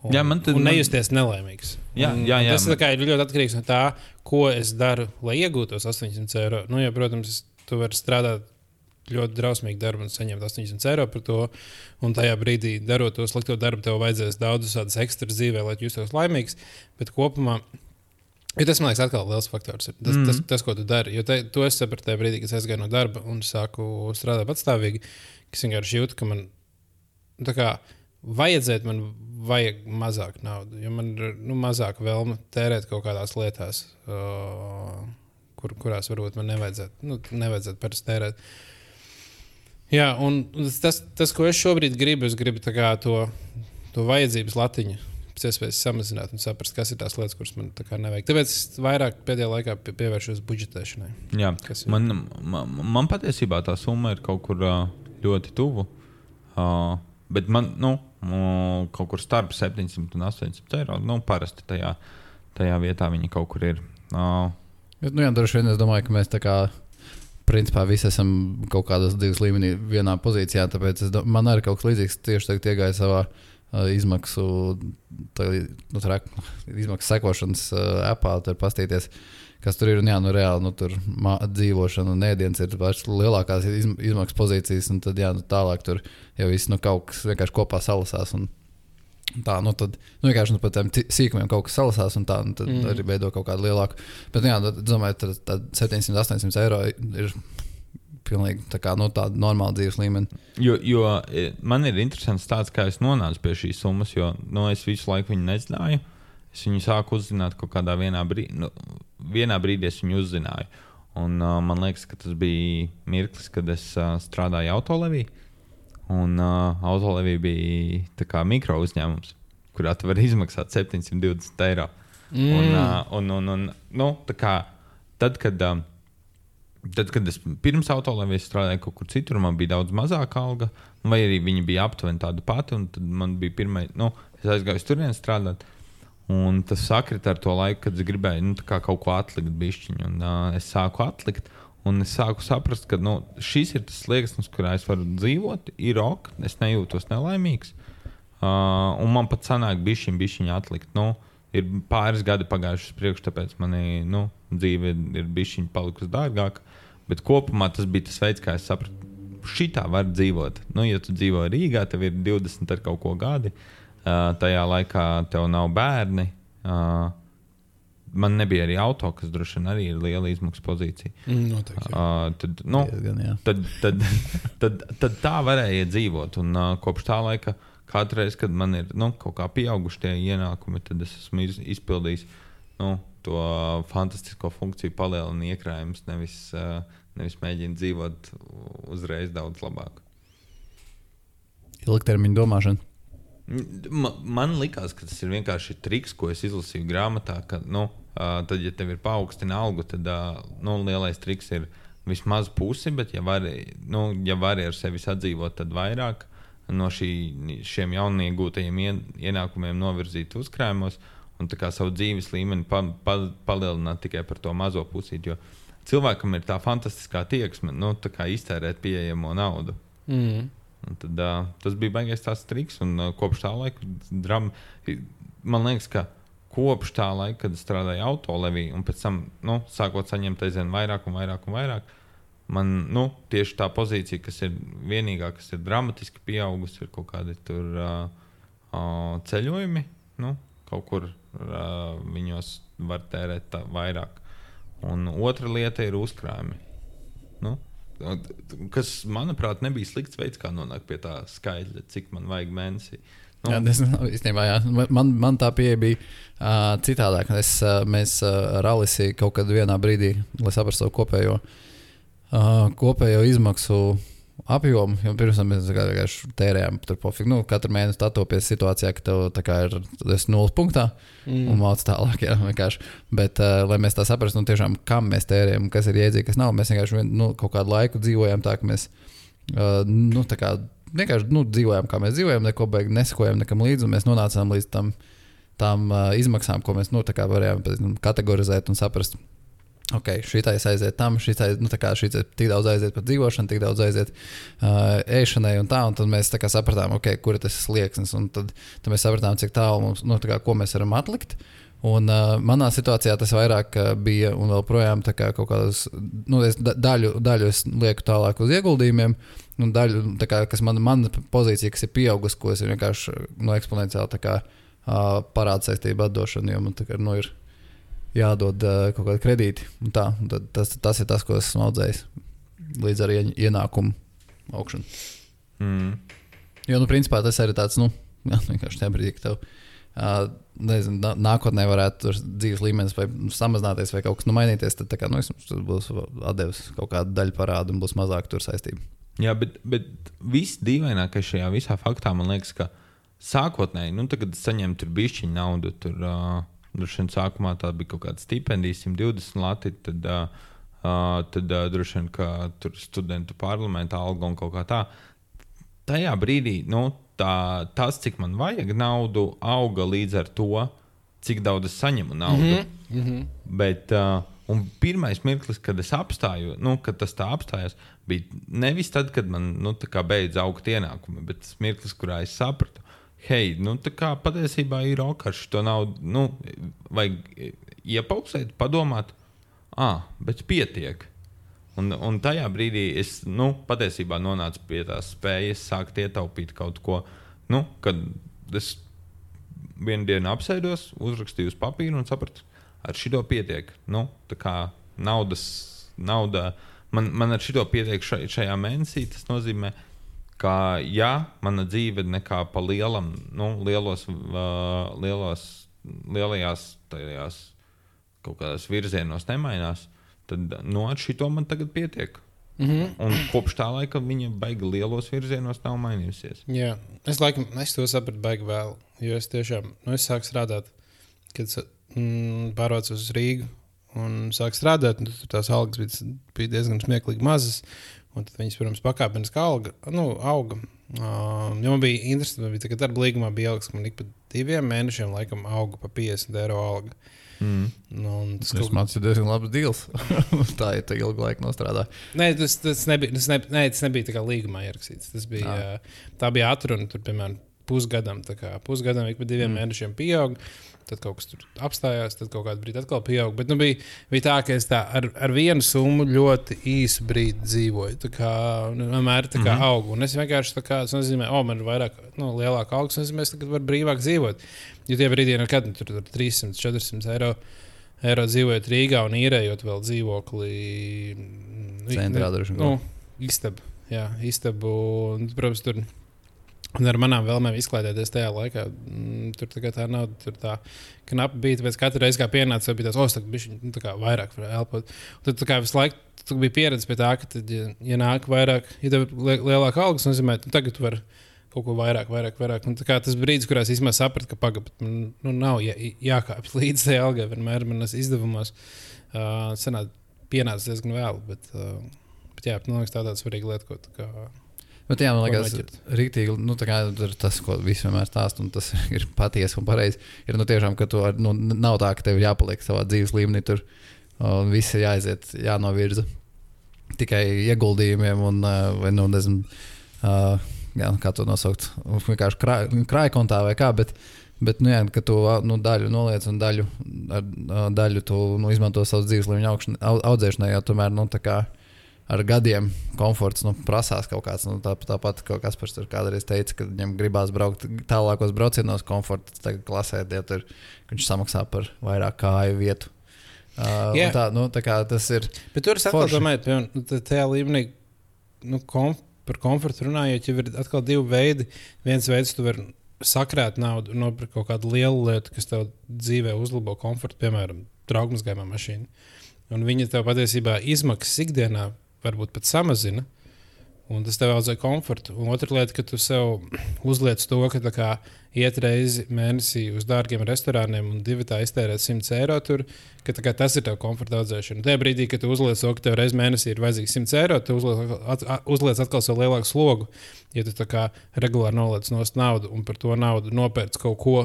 Un, jā, man tad un nejusties nelaimīgs. Jā, jā, jā, tas man... ir ļoti atkarīgs no tā, ko es daru, lai iegūtu tos 800 eiro. Nu, ja, protams, tu vari strādāt ļoti drausmīgu darbu un saņemt 800 eiro par to. Un tajā brīdī, darot to slikto darbu, tev vajadzēs daudz tādas ekstra dzīvē, lai justos laimīgs. Bet kopumā Ja tas man liekas, atkal liels faktors. Ir. Tas, mm. tas, tas, ko tu dari. Jo te, to es sapratu tajā brīdī, kad es gāju no darba un sāku strādāt patstāvīgi. Es vienkārši jūtu, ka man Nu, kā, vajadzētu man vajag mazāk naudas, jo man ir nu, mazāk vēlme tērēt kaut kādās lietās, uh, kur, kurās varbūt man nevajadzētu, nu, nevajadzētu parasti tērēt. Jā, un tas, tas, ko es šobrīd gribu, es gribu kā, to, to vajadzības latiņu pēc iespējas samazināt un saprast, kas ir tās lietas, kuras man nevajag. Tāpēc es vairāk pēdējā laikā pievēršos budžetēšanai. Jā, man, man, man patiesībā tā summa ir kaut kur ļoti tuvu. Uh, Bet man nu, kaut kur starp 700 un 800 eiro. Nu, parasti tajā, tajā vietā viņi kaut kur ir. Uh, Bet, nu, jā, droši vien es domāju, ka mēs tā kā principā visi esam kaut kādas divas līmenī vienā pozīcijā. Tāpēc do, man arī kaut kas līdzīgs tieši tagad iegāja savā uh, izmaksu, tā, nu, tā, izmaksu sekošanas uh, appā, tur pastīties. Uh, kas tur ir. Un, jā, nu, reāli nu, tur dzīvošana un ēdiens ir lielākās izmaksas pozīcijas. Un tad, jā, nu, tālāk tur jau viss nu, kaut kas vienkārši kopā salasās. Un, Tā, nu tad nu, vienkārši nu, par tiem sīkumiem kaut kas salasās, un tā un mm. arī veido kaut kādu lielāku. Bet, nu, jā, tad, domāju, tad, tad 700, 800 eiro ir pilnīgi tā kā, nu, tāda normāla dzīves līmeņa. Jo, jo e, man ir interesants tāds, kā es nonācu pie šīs summas, jo nu, es visu laiku viņu nezināju. Es viņu sāku uzzināt kaut kādā brīdī. Nu, vienā brīdī es viņu uzzināju. Un, uh, man liekas, ka tas bija mirklis, kad es uh, strādāju autolevī. Un uh, autolevī bija mikro uzņēmums, kurā tu vari izmaksāt 720 eiro. Mm. Un, uh, un, un, un, nu, kā, tad, kad, uh, tad, kad es pirms autolevī strādāju kaut kur citur, man bija daudz mazāka alga, vai arī viņi bija aptuveni tāda pati. Tad man bija pirmā, nu, es aizgāju uz turieni strādāt. Un tas sakrita ar to laiku, kad es gribēju nu, kaut ko atlikt, bišķiņu, un uh, es sāku atlikt. Un es sāku saprast, ka nu, šis ir tas slieksnis, kurā es varu dzīvot. Ir ok, es nejūtos nelaimīgs. Uh, un man pat sanāk, bišķiņ, bišķiņ atlikt. Nu, ir pāris gadi pagājuši uz priekšu, tāpēc manī nu, dzīve ir bijusi palikusi dārgāka. Bet kopumā tas bija tas veids, kā es sapratu, šitā var dzīvot. Nu, ja tu dzīvo Rīgā, tev ir 20 ar kaut ko gadi. Uh, tajā laikā tev nav bērni. Man nebija arī auto, kas droši vien arī ir liela izmaksu pozīcija. Mm, noteikti, uh, tad, nu, Diezgan, tad, tad, tad, tad tā varēja dzīvot. Un uh, kopš tā laika, katru reizi, kad man ir nu, kaut kā pieauguši tie ienākumi, tad es esmu izpildījis nu, to fantastisko funkciju, palielinu iekrājumus, nevis, uh, nevis mēģinu dzīvot uzreiz daudz labāk. Ilgtermiņa domāšana. Man, man liekas, ka tas ir vienkārši triks, ko es izlasīju grāmatā. Ka, nu, tad, ja tev ir paaugstina algu, tad nu, lielais triks ir vismaz pusi, bet, ja vari, nu, ja vari ar sevi sadzīvot, tad vairāk. no šī, šiem jauniegūtajiem ien, ienākumiem novirzīt uzkrājumos un savu dzīves līmeni pa, pa, palielināt tikai par to mazo pusīti. Jo cilvēkam ir tā fantastiskā tieksme, nu, tā iztērēt pieejamo naudu. Mm. Un tad, uh, tas bija baigais tās triks, un uh, kopš tā laika drama, man liekas, ka kopš tā laika, kad strādāju autolevī, un pēc tam nu, sākot saņemt aizvien vairāk un vairāk un vairāk, man nu, tieši tā pozīcija, kas ir vienīgā, kas ir dramatiski pieaugusi, ir kaut kādi tur uh, uh, ceļojumi. Nu, kaut kur uh, viņos var tērēt vairāk. Un otra lieta ir uzkrājumi. Nu, kas, manuprāt, nebija slikts veids, kā nonākt pie tā skaitļa, cik man vajag mēnesī. Nu, Jā, es, īstenībā, jā. Man, man tā pieeja bija uh, citādāka. Es, uh, mēs uh, ar Alisiju kaut kad vienā brīdī, lai saprastu kopējo, uh, kopējo izmaksu apjomu, jo pirms tam mēs vienkārši tērējām tur pofīgi. Nu, katru mēnesi atopies situācijā, ka tev ir nulles punktā mm. un mācās tālāk. Jā, vienkārši. Bet, uh, lai mēs tā saprastu, nu, tiešām, kam mēs tērējam, kas ir iedzīgi, kas nav, mēs vienkārši nu, kaut kādu laiku dzīvojam tā, ka mēs. Uh, nu, tā kā vienkārši nu, dzīvojām, kā mēs dzīvojām, neko beigās nesakojām nekam līdzi. Mēs nonācām līdz tam, tām uh, izmaksām, ko mēs nu, varējām nu, kategorizēt un saprast. Ok, šī tā aiziet tam, šī tā nu, šī tik daudz aiziet par dzīvošanu, tik daudz aiziet uh, ēšanai un tā. Un tad mēs tā sapratām, okay, kur ir tas slieksnis. Un tad, tad mēs sapratām, cik tālu mums, nu, tā kā, ko mēs varam atlikt. Un, uh, manā situācijā tas vairāk uh, bija un joprojām kā kaut kādas, nu, daļu, daļu es lieku tālāk uz ieguldījumiem, nu, daļu, kā, kas man, mana pozīcija, kas ir pieaugusi, ko es vienkārši no eksponenciāli kā, uh, parādu saistību atdošanu, jo man tā kā, nu, ir jādod uh, kaut kādi kredīti. Tā, tas, tas ir tas, ko esmu audzējis līdz ar ienākumu augšanu. Mm. Jo, nu, principā tas arī tāds, nu, jā, vienkārši tajā brīdī, kad tev. Uh, nezinu, nākotnē varētu dzīves līmenis vai samazināties, vai kaut kas nu, mainīties, tad kā, nu, būs atdevis kaut kāda daļa parādu un būs mazāk tur saistība. Jā, bet, bet viss dīvainākais šajā visā faktā man liekas, ka sākotnēji, nu, kad saņēmu tur bišķiņu naudu, tur uh, droši vien sākumā tā bija kaut kāda stipendija, 120 lati, tad, uh, tad uh, droši vien, ka tur studentu parlamentā alga un kaut kā tā. Tajā brīdī, nu, tā, tas, cik man vajag naudu, auga līdz ar to, cik daudz es saņemu naudu. Mm -hmm. Mm -hmm. Bet, uh, Un pirmais mirklis, kad es apstāju, nu, kad tas tā apstājās, bija nevis tad, kad man nu, beidz augt ienākumi, bet tas mirklis, kurā es sapratu, hei, nu, tā kā patiesībā ir ok, ar šo naudu, nu, vajag iepauzēt, padomāt, ah, bet pietiek. Un, un tajā brīdī es nu, patiesībā nonācu pie tās spējas sākt ietaupīt kaut ko, nu, kad es vienu dienu apsēdos, uzrakstīju uz papīra un sapratu, ar šo pietiek. Nu, tā kā naudas, nauda, man, man ar šo pietiek šai, šajā mēnesī. Tas nozīmē, ka ja mana dzīve nekā pa lielam, nu, lielos, uh, lielos, lielajās tajās kaut kādās virzienos nemainās, tad ar šo man tagad pietiek. Mm -hmm. Un kopš tā laika viņa baigi lielos virzienos nav mainījusies. Jā, es laikam es to sapratu baigi vēl. Jo es tiešām nu, es sāku strādāt, kad mm, pārvācās uz Rīgu un sāk strādāt. Tur tās algas bija, bija diezgan smieklīgi mazas. Un tad viņas, protams, pakāpeniski auga. Nu, auga. Uh, man bija interesanti, ka bija, darba līgumā bija algas, ka man ik pa diviem mēnešiem laikam auga pa 50 eiro alga. Mm. Nu, tas kaut... man ir diezgan labs deals. tā ir tā ilga laika nostrādā. Nē, tas, tas, nebija, tas, nebija, nē, tas nebija tā kā līgumā ierakstīts. Tas bija, uh, tā bija atruna, tur, piemēram, pusgadam. Pusgadam ik pa diviem mm. mēnešiem pieaug. Tad kaut kas tur apstājās, tad kaut kādā brīdī atkal pieauga. Bet nu, bija, bija tā, ka es tā ar, ar vienu summu ļoti īsu brīdi dzīvoju. Tā kā nu, vienmēr tā kā mm -hmm. augu. Un es vienkārši tā kā, tas nozīmē, o, man ir vairāk, nu, lielāka augs, un es nozīmē, ka var brīvāk dzīvot. Jo tie brīdī, nu, kad nu, tur ir 300, 400 eiro eiro dzīvojot Rīgā un īrējot vēl dzīvokli. Centrā droši vien. Nu, istabu, jā, istabu. Un, protams, tur Un ar manām vēlmēm izklaidēties tajā laikā, mm, tur tā, tā nauda tur tā knapi bija. Tāpēc katru reizi, kad pienāca, bija tāds, oh, tas bija nu, vairāk elpot. Un tad kā visu laiku tu biji pieredzējis pie tā, ka, tad, ja, ja nāk vairāk, ja tev ir lielāka alga, tas nozīmē, ka tagad tu vari kaut ko vairāk, vairāk, vairāk. Un tas brīdis, kurā es īstenībā sapratu, ka pagaidi, man nu, nav jā, jākāpj līdz tai algai, vienmēr manas izdevumos uh, senāk pienāca diezgan vēlu. Bet, uh, bet jā, man liekas, tā ir tāda svarīga lieta, ko. Tā kā, Bet, jā, man liekas, rīktīgi, nu, tā kā tas, ko visi vienmēr stāsta, un tas ir patiesi un pareizi. Ir nu, tiešām, ka tu nu, nav tā, ka tev jāpaliek savā dzīves līmenī, tur un viss ir jāaiziet, jānovirza tikai ieguldījumiem, un, uh, vai, nu, nezinu, uh, jā, kā to nosaukt, vienkārši krā- krājkontā vai kā. Bet, Bet, nu, jā, ka tu nu, daļu noliec un daļu, daļu tu nu, izmanto savas dzīves līmeņa audzēšanai, jo tomēr nu, tā kā ar gadiem komforts nu, prasās kaut kāds. Nu, tā, tāpat kā Kaspars tur kādreiz teica, ka viņam gribās braukt tālākos braucienos, komforts tagad klasē, ja tur viņš samaksā par vairāk kāju vietu. Uh, un tā, nu, tā kā tas ir. Bet tur es atkal domāju, piemēram, tā- tajā līmenī, nu, kom, par komfortu runājot, jau ir atkal divi veidi. Viens veids, tu vari sakrāt naudu, nopirkt kaut kādu lielu lietu, kas tev dzīvē uzlabo komfortu, piemēram, traukmasgājumā mašīna. Un viņa tev patiesībā izmaksas ikdienā varbūt pat samazina. Un tas tev audzē komfortu. Un otra lieta, ka tu sev uzliec to, ka kā iet reizi mēnesī uz dārgiem restorāniem un divi tā iztērēt 100 eiro tur, ka kā tas ir tev komforta audzēšana. Tajā brīdī, kad tu uzliec to, ka tev reizi mēnesī ir vajadzīgs 100 eiro, tu uzliec, at, uzliec atkal savu lielāku slogu. Ja tu kā regulāri noliec nost naudu un par to naudu nopērc kaut ko,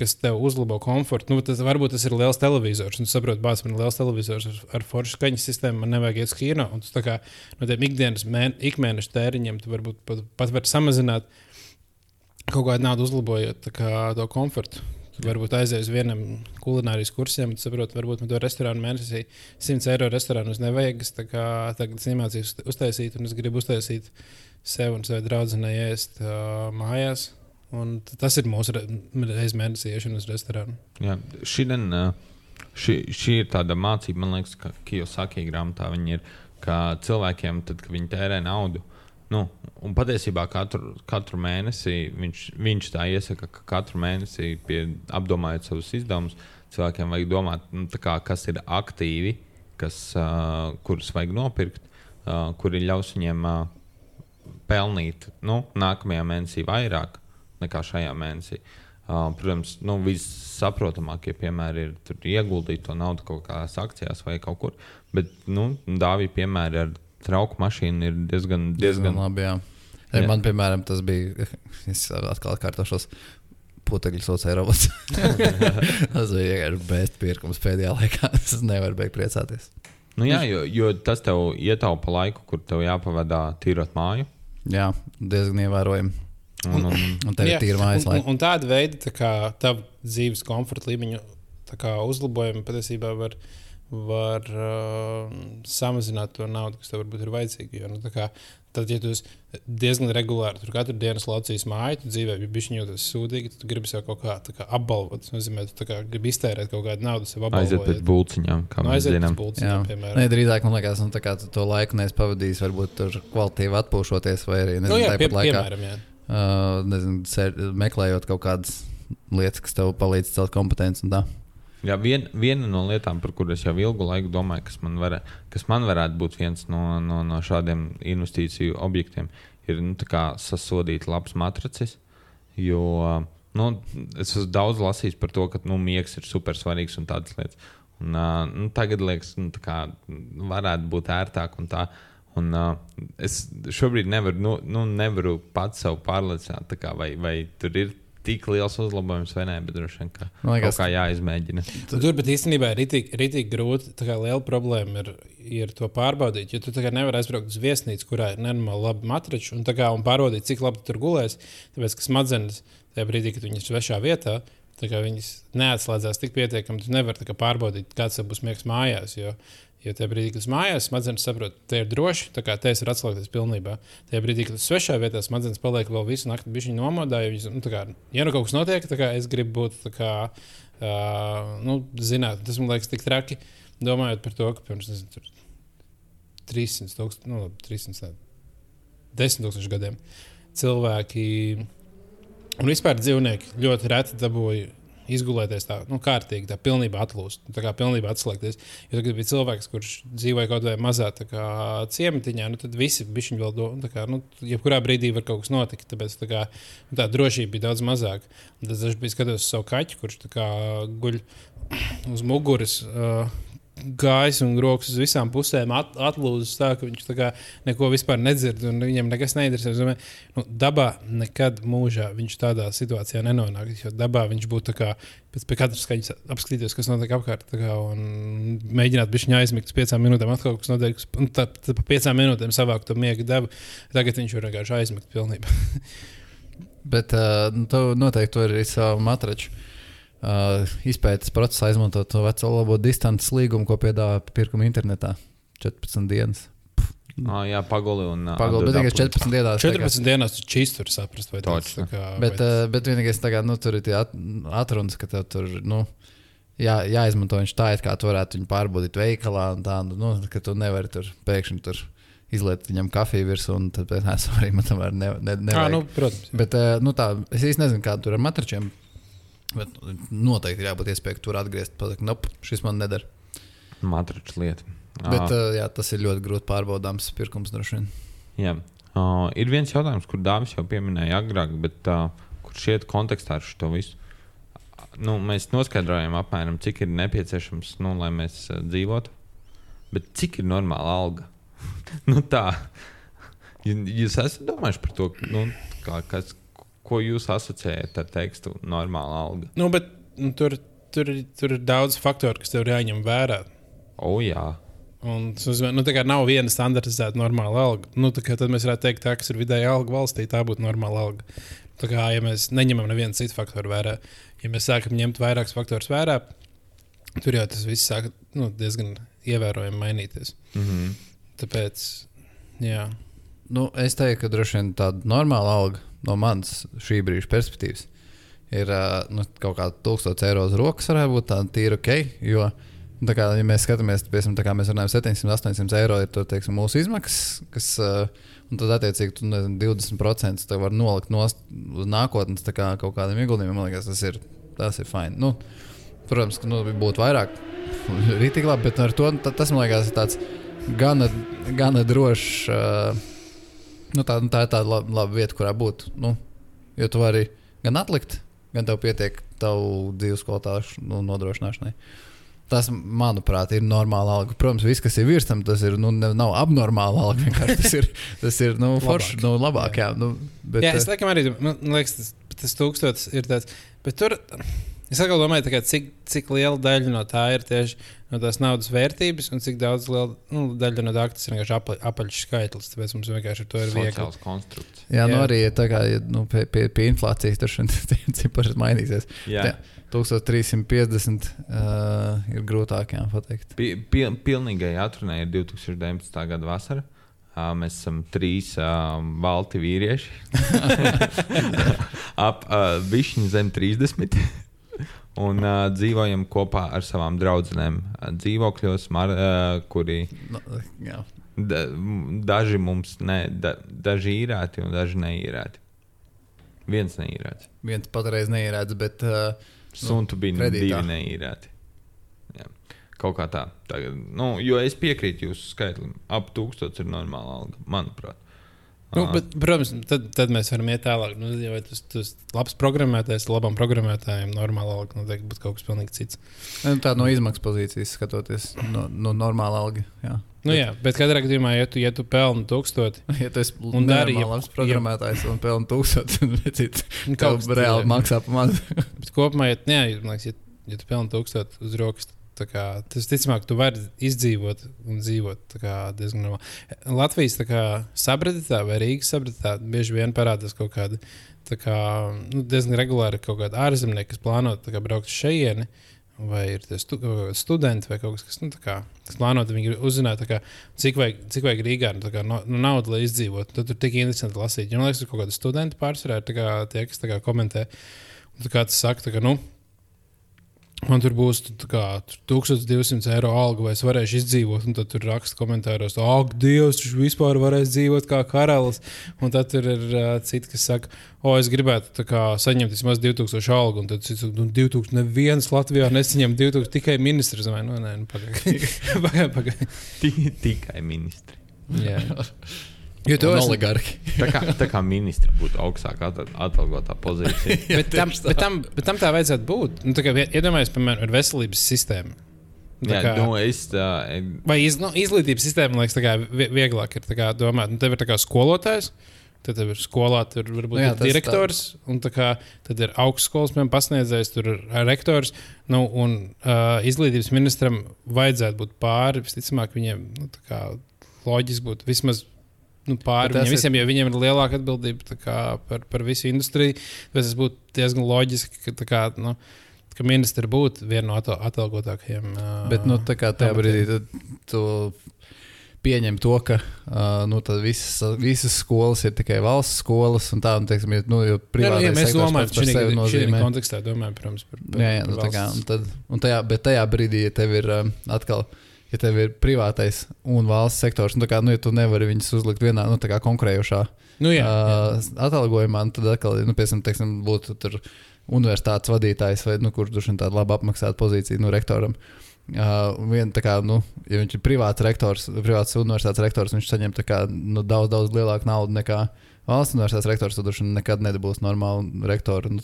kas tev uzlabo komfortu. Nu, tas, varbūt tas ir liels televizors. Un tu saproti, bācis man ir liels televizors ar, ar foršu skaņas sistēmu. Man nevajag iet uz kino. Un tā kā no tiem ikdienas mēne, ikmēneša tēriņiem tu varbūt pat, pat vari samazināt kaut kādu naudu, uzlabojot tā kā, to komfortu. Tu varbūt aizies uz vienam kulinārijas kursam, tu saproti, varbūt man to restorānu mēnesī 100 eiro restorānu nevajag. Es tā kā tagad es iemācījos uztaisīt, un es gribu uztaisīt sev un savai draudzenei ēst uh, mājās. Un tas ir mūsu re- reizes mēnesī iešana uz restorānu. Jā, šodien, šī, šī ir tāda mācība, man liekas, ka Kijosaki grāmatā viņi ir, ka cilvēkiem, tad, kad viņi tērē naudu, nu, un patiesībā katru, katru mēnesi viņš, viņš tā iesaka, ka katru mēnesi, pie, apdomājot savus izdevumus, cilvēkiem vajag domāt, nu, kā, kas ir aktīvi, kas, uh, kurus vajag nopirkt, uh, kuri ļaus viņiem uh, pelnīt nu, nākamajā mēnesī vairāk nekā šajā mēnesī. Uh, protams, nu, vissaprotamākie piemēri ir tur ieguldīt to naudu kaut kādās akcijās vai kaut kur. Bet nu, dāvī piemēri ar trauku mašīnu ir diezgan, diezgan labi. Jā. Jā. Man, piemēram, tas bija. Es atkal atkārtošos. Putekļi sociālajā robotā. tas bija vienkārši best pirkums pēdējā laikā. Es nevaru beigt priecāties. Nu, jā, jo, jo tas tev ietaupa laiku, kur tev jāpavadā tīrot māju. Jā, diezgan ievērojami. Un, un, Un tev ir tīra mājas un, laika. un, un tāda veida tā kā tava dzīves komforta līmeņa tā kā uzlabojumi patiesībā var, var uh, samazināt to naudu, kas tev varbūt ir vajadzīga. Jo, nu, kā, Tad, ja tu diezgan regulāri tur katru dienu slaucīs māju, tu dzīvē bišķiņ jūties sūdīgi, tad tu gribi sev kaut kā, kā apbalvot. Tas nozīmē, tu tā kā gribi iztērēt kaut kādu naudu sev aiziet pēc apbalvot. bulciņām, kā Nu, mēs zinām. Jā, Nē, drīzāk man liekas, nu, kā tu to laiku neesi pavadījis, varbūt tur kvalitīvi atpūšoties, vai arī Nu, nezinu, jā, pie, laikā piemēram, jā. Uh, nezinu, ser, meklējot kaut kādas lietas, kas tev palīdz celt kompetenci. Jā, vien, viena no lietām, par kurām es jau ilgu laiku domāju, kas man, varē, kas man varētu būt viens no, no, no šādiem investīciju objektiem, ir nu, sasodīt labs matracis. Jo nu, es esmu daudz lasījis par to, ka nu, miegs ir super svarīgs un tādas lietas. Un, uh, nu, tagad liekas, nu, tā kā varētu būt ērtāk un tā. Un, uh, es šobrīd nevaru, nu, nu, nevaru pats sev pārliecināt, kā, vai, vai tur ir tik liels uzlabojums vai nē, bet droši vien ka Man liekas, kaut kā jāizmēģina. Tu Tur, bet īstenībā ir rītīgi grūti. Tā kā liela problēma ir, ir to pārbaudīt. Jo tu nevari aizbraukt uz viesnīcu, kurā ir nenormāli labi matrači, un, kā, un pārbaudīt, cik labi tu tur gulēsi. Tāpēc, ka smadzenes tajā brīdī, kad viņi ir svešā vietā, viņas neatslēdzās tik pietiekami, tu nevari kā pārbaudīt, kāds būs miegs mājās. Jo, jo tajā brīdī, kad tas mājās, smadzenes saprot, te ir droši, tā kā te es varu atslēgties pilnībā. Tajā brīdī, kad tas svešā vietā, smadzenes paliek vēl visu nakti, bija viņa nomodā. jo Viņas, nu, kā, ja nu kaut kas notiek, kā es gribu būt kā, uh, nu, zināt, tas man liekas tik traki. Domājot par to, ka pirms nezinu, tur 300, tūkst, nu, labi, 300, ne, 10 tūkstoši gadiem cilvēki un vispār dzīvnieki ļoti reti dabūja izgulēties tā, nu, kārtīgi, tā pilnībā atlūst, tā kā pilnībā atslēgties. Jo tagad bija cilvēks, kurš dzīvoja kaut kādā mazā kā, ciematiņā, nu, tad visi bija vēl do, tā kā, nu, jebkurā brīdī var kaut kas notikt, tāpēc tā, kā, nu, tā drošība bija daudz mazāka. Tad es biju skatos uz savu kaķu, kurš kā guļ uz muguras. Uh, gājis un rokas uz visām pusēm at, atlūzis tā, ka viņš tā kā neko vispār nedzird un viņam nekas neinteresē. Es domāju, Nu, dabā nekad mūžā viņš tādā situācijā nenonāk. Jo dabā viņš būtu kā pēc pie katras skaņas apskatīties, kas notiek apkārt. Kā, un mēģināt viņa aizmigt uz piecām minūtēm, atkal kas notiek. Un tad, pa piecām minūtēm savākt to miega devu. Tagad viņš var vienkārši aizmigt pilnībā. Bet uh, nu, tu noteikti to arī savu matraču. Uh, izpētes procesā izmantot to veco labo distances līgumu, ko piedāvā pirkuma internetā. 14 dienas. Ah, jā, paguli un ā, Pagaidām, bet tikai apli- 14 dienās. tā kā- 14 dienās tu čīsti tur saprast, vai tas kā. Bet, uh, bet vienīgais, kā, nu, tur ir tie at, atrunas, ka tev tur nu, jā, jāizmanto viņš tā, it kā tu varētu viņu pārbaudīt veikalā. un Tā, nu, ka tu nevari tur pēkšņi tur izliet viņam kafiju virsū, un tad tam arī man tam var ne, ne, Ā, nevajag. nu, protams. Bet, uh, nu, tā, es īsti nezinu, kāda tur ir ar matračiem. Bet noteikti ir jābūt iespējai tur atgriezties. Pateikt, nope, šis man nedara. Matraču lieta. Bet uh, jā, tas ir ļoti grūti pārbaudāms pirkums droši vien. Jā. Uh, ir viens jautājums, kur Dāvis jau pieminēja agrāk, bet uh, kurš iet kontekstā ar šo visu. Nu, mēs noskaidrojam, apmēram, cik ir nepieciešams, nu, lai mēs uh, dzīvotu. Bet cik ir normāla alga? nu, tā. Jūs esat domājuši par to, nu, kā, kas, ko jūs asociējat ar tekstu normāla alga? Nu, bet nu, tur, tur, tur ir daudz faktoru, kas tev ir jāņem vērā. O, jā. Un, nu, tā kā nav viena standartizēta normāla alga. Nu, tad mēs varētu teikt, tā, kas ir vidēja alga valstī, tā būtu normāla alga. Tā kā ja mēs neņemam nevienu citu faktoru vērā, ja mēs sākam ņemt vairākus faktorus vērā, tur jau tas viss sāk nu, diezgan ievērojami mainīties. Mm -hmm. Tāpēc, jā, Nu, es teiktu, ka droši vien tāda normāla alga no manas šī brīža perspektīvas ir nu, kaut kāda 1000 eiro uz rokas, varētu būt tāda tīra ok. Jo, nu, tā kā, ja mēs skatāmies, piemēram, tā kā mēs runājam, 700, 800 eiro ir to, teiksim, mūsu izmaksas, kas, un tad, attiecīgi, tu, nezinu, 20% tev var nolikt uz nākotnes kā kaut kādiem ieguldījumiem. Man liekas, tas ir, tas ir fini. Nu, protams, ka nu, būtu vairāk, rītīgi labi, bet ar to ta- tas, man liekas, ir tāds gana, gana drošs. ā, Nu, tā, nu, tā ir tāda laba, laba vieta, kurā būt. Nu, jo tu vari gan atlikt, gan tev pietiek tavu dzīves kvalitāšu nu, nodrošināšanai. Tas, manuprāt, ir normāla alga. Protams, viss, kas ir virs tam, tas ir, nu, nav abnormāla alga. Tas ir, tas ir nu, forši, Labāk. nu, labāk. Jā. Nu, bet, jā es eh, laikam arī man liekas, tas, tas tūkstotis ir tāds. Bet tur es atkal domāju, kā, cik, cik liela daļa no tā ir tieši no tās naudas vērtības, un cik daudz liela, nu, daļa no tā, tas ir vienkārši apaļ, apaļš skaitlis. Tāpēc mums vienkārši ar to ir viegli. Sociāls konstrukts. Jā, nu Jā. arī tā kā nu, pie, pie, pie inflācijas tur šodien tie cipari mainīsies. Jā. Jā. 1350 uh, ir grūtāk pateikt. Pi- Pil, pilnīgai atrunai ir 2019. gada vasara. Uh, mēs esam trīs uh, balti vīrieši. Ap uh, višķiņu zem 30. Un uh, dzīvojam kopā ar savām draudzenēm. Uh, dzīvokļos, mar, uh, kuri Nu, jā. da, daži mums ne, da, daži īrēti un daži neīrēti. Viens neīrēts. Viens patreiz neierādz, bet uh, Suntu bija kredītā. divi neīrēti. Jā. Kaut kā tā. Tagad, nu, jo es piekrītu jūsu skaitlim. Ap tūkstotis ir normāla alga, manuprāt. Nu, bet, protams, tad, tad mēs varam iet tālāk. Nu, ja tas ir labs programmētājs, labam programmētājam, normāla alga noteikti būtu kaut kas pilnīgi cits. nu, tā no izmaksu pozīcijas skatoties, no, no normāla alga. Jā. Nu, jā, bet katrā gadījumā, ja tu, ja tu pelni tūkstoši, Ja tu esi Un dari, ja- labs programmētājs un pelni tūkstoši, tad nu, tev reāli maksā pa maz. Bet kopumā, ja, jā, man liekas, ja, ja tu pelni tūkstoši uz rokas, tā kā, tas ticamāk, tu vari izdzīvot un dzīvot kā diezgan normāli. Latvijas kā, sabredītā vai Rīgas sabredītā bieži vien parādās kaut kāda tā kā, nu, diezgan regulāri kaut kāda ārzemnieka, kas plāno kā, braukt uz šejieni. Vai ir stu, kādi studenti vai kaut kas, kas, nu, kā, kas plāno, grib uzzināt, kā, cik, vajag, cik vajag Rīgā nu, kā, no, nu, naudu, lai izdzīvotu. Tad tur tik interesanti lasīt. Man liekas, tur kaut kādi studenti pārsvarā ir kā, tie, kas kā, komentē. Un kā tas saka, tā kā, nu, Man tur būs kā, tur 1200 eiro alga, vai es varēšu izdzīvot. Un tad tur raksta komentāros, ak, Dievs, viņš vispār varēs dzīvot kā karalis. Un tad tur ir uh, citi, kas saka, o, es gribētu kā, saņemt vismaz 2000 algu. Un tad cits nu, 2000 neviens Latvijā nesaņem 2000 tikai ministrs. Vai, nu, nē, nu, pagaidi. pagaidi, pagaidi. ti- Tikai ministri. Jā. Jo to Un es oligarhi. Tā kā, tā kā ministri būtu augstāk at- atalgotā pozīcijā. bet tam, bet, tam, bet tam tā vajadzētu būt. Nu, tā kā, iedomājieties, piemēram, ir veselības sistēma. Tā Jā, kā- nu, es, uh, Vai iz, nu, izglītības sistēma, liekas, tā kā vie- vieglāk ir tā kā domāt, nu, tev ir tā kā skolotājs. Tad ir skolā, tur varbūt Nu jā, ir direktors, un tā kā, tad ir augstskolas pasniedzējs, tur ir rektors. Nu, un uh, izglītības ministram vajadzētu būt pāri. Visticamāk, viņiem nu, tā loģiski būtu vismaz nu, pāri viņiem ir- visiem, jo viņiem ir lielāka atbildība kā, par, par visu industriju. Tāpēc tas būtu diezgan loģiski, ka, kā, nu, ka ministri būtu viena no atal- atalgotākajiem. Uh, Bet nu, tā kā tajā brīdī tu pieņem to, ka uh, nu, visas, visas skolas ir tikai valsts skolas un tā, un, teiksim, ja, nu, jo nu, privātais ja mēs sektors domājam par sevi nozīmē. kontekstā, domājam, protams, par, par, Jā, jā, nu, par tā kā, un tad, un tajā, bet tajā brīdī, ja tev ir um, atkal, ja tev ir privātais un valsts sektors, nu, kā, nu, ja tu nevari viņus uzlikt vienā nu, konkurējošā Nu, jā, jā. uh, atalgojumā, nu, tad atkal, nu, piemēram, teiksim, būtu tur universitātes vadītājs vai, nu, kur tur ir tāda labi apmaksāta pozīcija, nu, rektoram. Uh, vien, kā, nu, ja viņš ir privāts rektors, privāts universitātes rektors, viņš saņem tā kā, nu, daudz, daudz lielāku naudu nekā valsts universitātes rektors. Tad viņš nekad nedabūs normālu rektoru. Nu,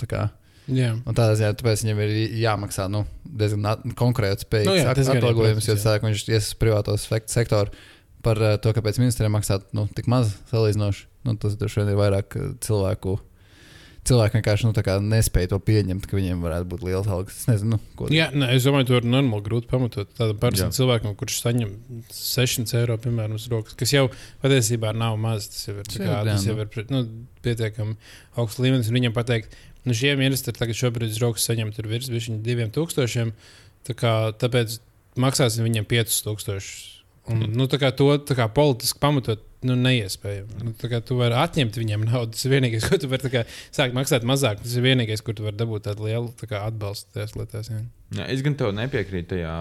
jā. Un tādā ziņā, tāpēc viņam ir jāmaksā nu, diezgan konkrēti spējīgs Nu jā, atalgojums, jo jā. cilvēki viņš ies uz privāto sek- sektoru par uh, to, kāpēc ministriem maksāt nu, tik maz salīdzinoši. Nu, tas droši vien ir vairāk uh, cilvēku. Cilvēki vienkārši nu, tā kā nespēja to pieņemt, ka viņiem varētu būt liels algas. Es nezinu, nu, ko Jā, ne, es domāju, to ir normāli grūti pamatot. Tādam Jā. cilvēkam, kurš saņem 600 eiro, piemēram, uz rokas, kas jau patiesībā nav maz. Tas jau ir, kā, ir, tas jā, jau nu. ir nu, pietiekami augsts līmenis. un Viņam pateikt, nu, šie ministri tagad šobrīd rokas saņem tur virs viņa diviem tūkstošiem. Tā kā, tāpēc maksāsim viņiem 5000. Un, Mm. nu, tā kā to tā kā politiski pamatot, nu, neiespējami. Nu, tā kā tu vari atņemt viņiem naudu. Tas ir vienīgais, ko tu vari sākt maksāt mazāk. Tas ir vienīgais, kur tu vari dabūt tādu lielu tā kā, atbalstu tajās lietās. Jā. Jā, es gan tev nepiekrītu tajā,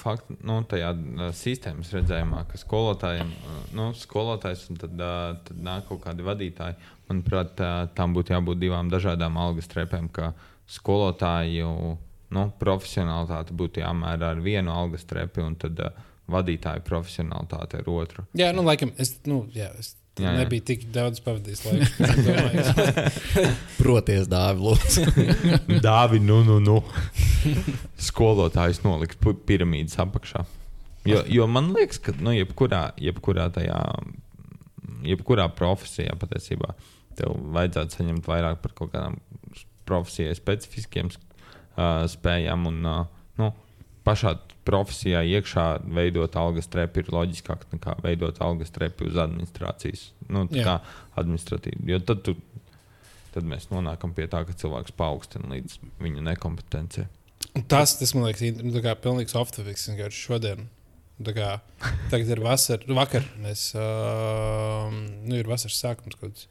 fakt, nu, tajā sistēmas redzējumā, ka skolotājiem, nu, skolotājs un tad, tad nāk kaut kādi vadītāji. Manuprāt, uh, tam būtu jābūt divām dažādām algas trepēm, ka skolotāju nu, profesionālitāte būtu jāmēra ar vienu algas trepi un tad uh, vadītāju profesionālitāte ar otru. Jā, nu, laikam, es, nu, jā, es Jā, jā, nebiju tik daudz pavadījis laiku. Proties dāvi, lūdzu. Dāvi, nu, nu, nu. Skolotājs nolikt piramīdas apakšā. Jo, jo man liekas, ka nu, jebkurā, jebkurā tajā, jebkurā profesijā patiesībā tev vajadzētu saņemt vairāk par kaut kādām profesijai specifiskiem uh, spējām. Un, uh, nu, pašā profesijā iekšā veidot algas trepi ir loģiskāk nekā veidot algas trepi uz administrācijas. Nu, kā administratīvi. Jo tad, tu, tad mēs nonākam pie tā, ka cilvēks paaugstina līdz viņa nekompetencijai. Tas, tas man liekas, kā pilnīgs off-the-fix vienkārši šodien. Tā kā, tagad ir vasara, vakar. Mēs, uh, nu, ir vasaras sākums, kaut.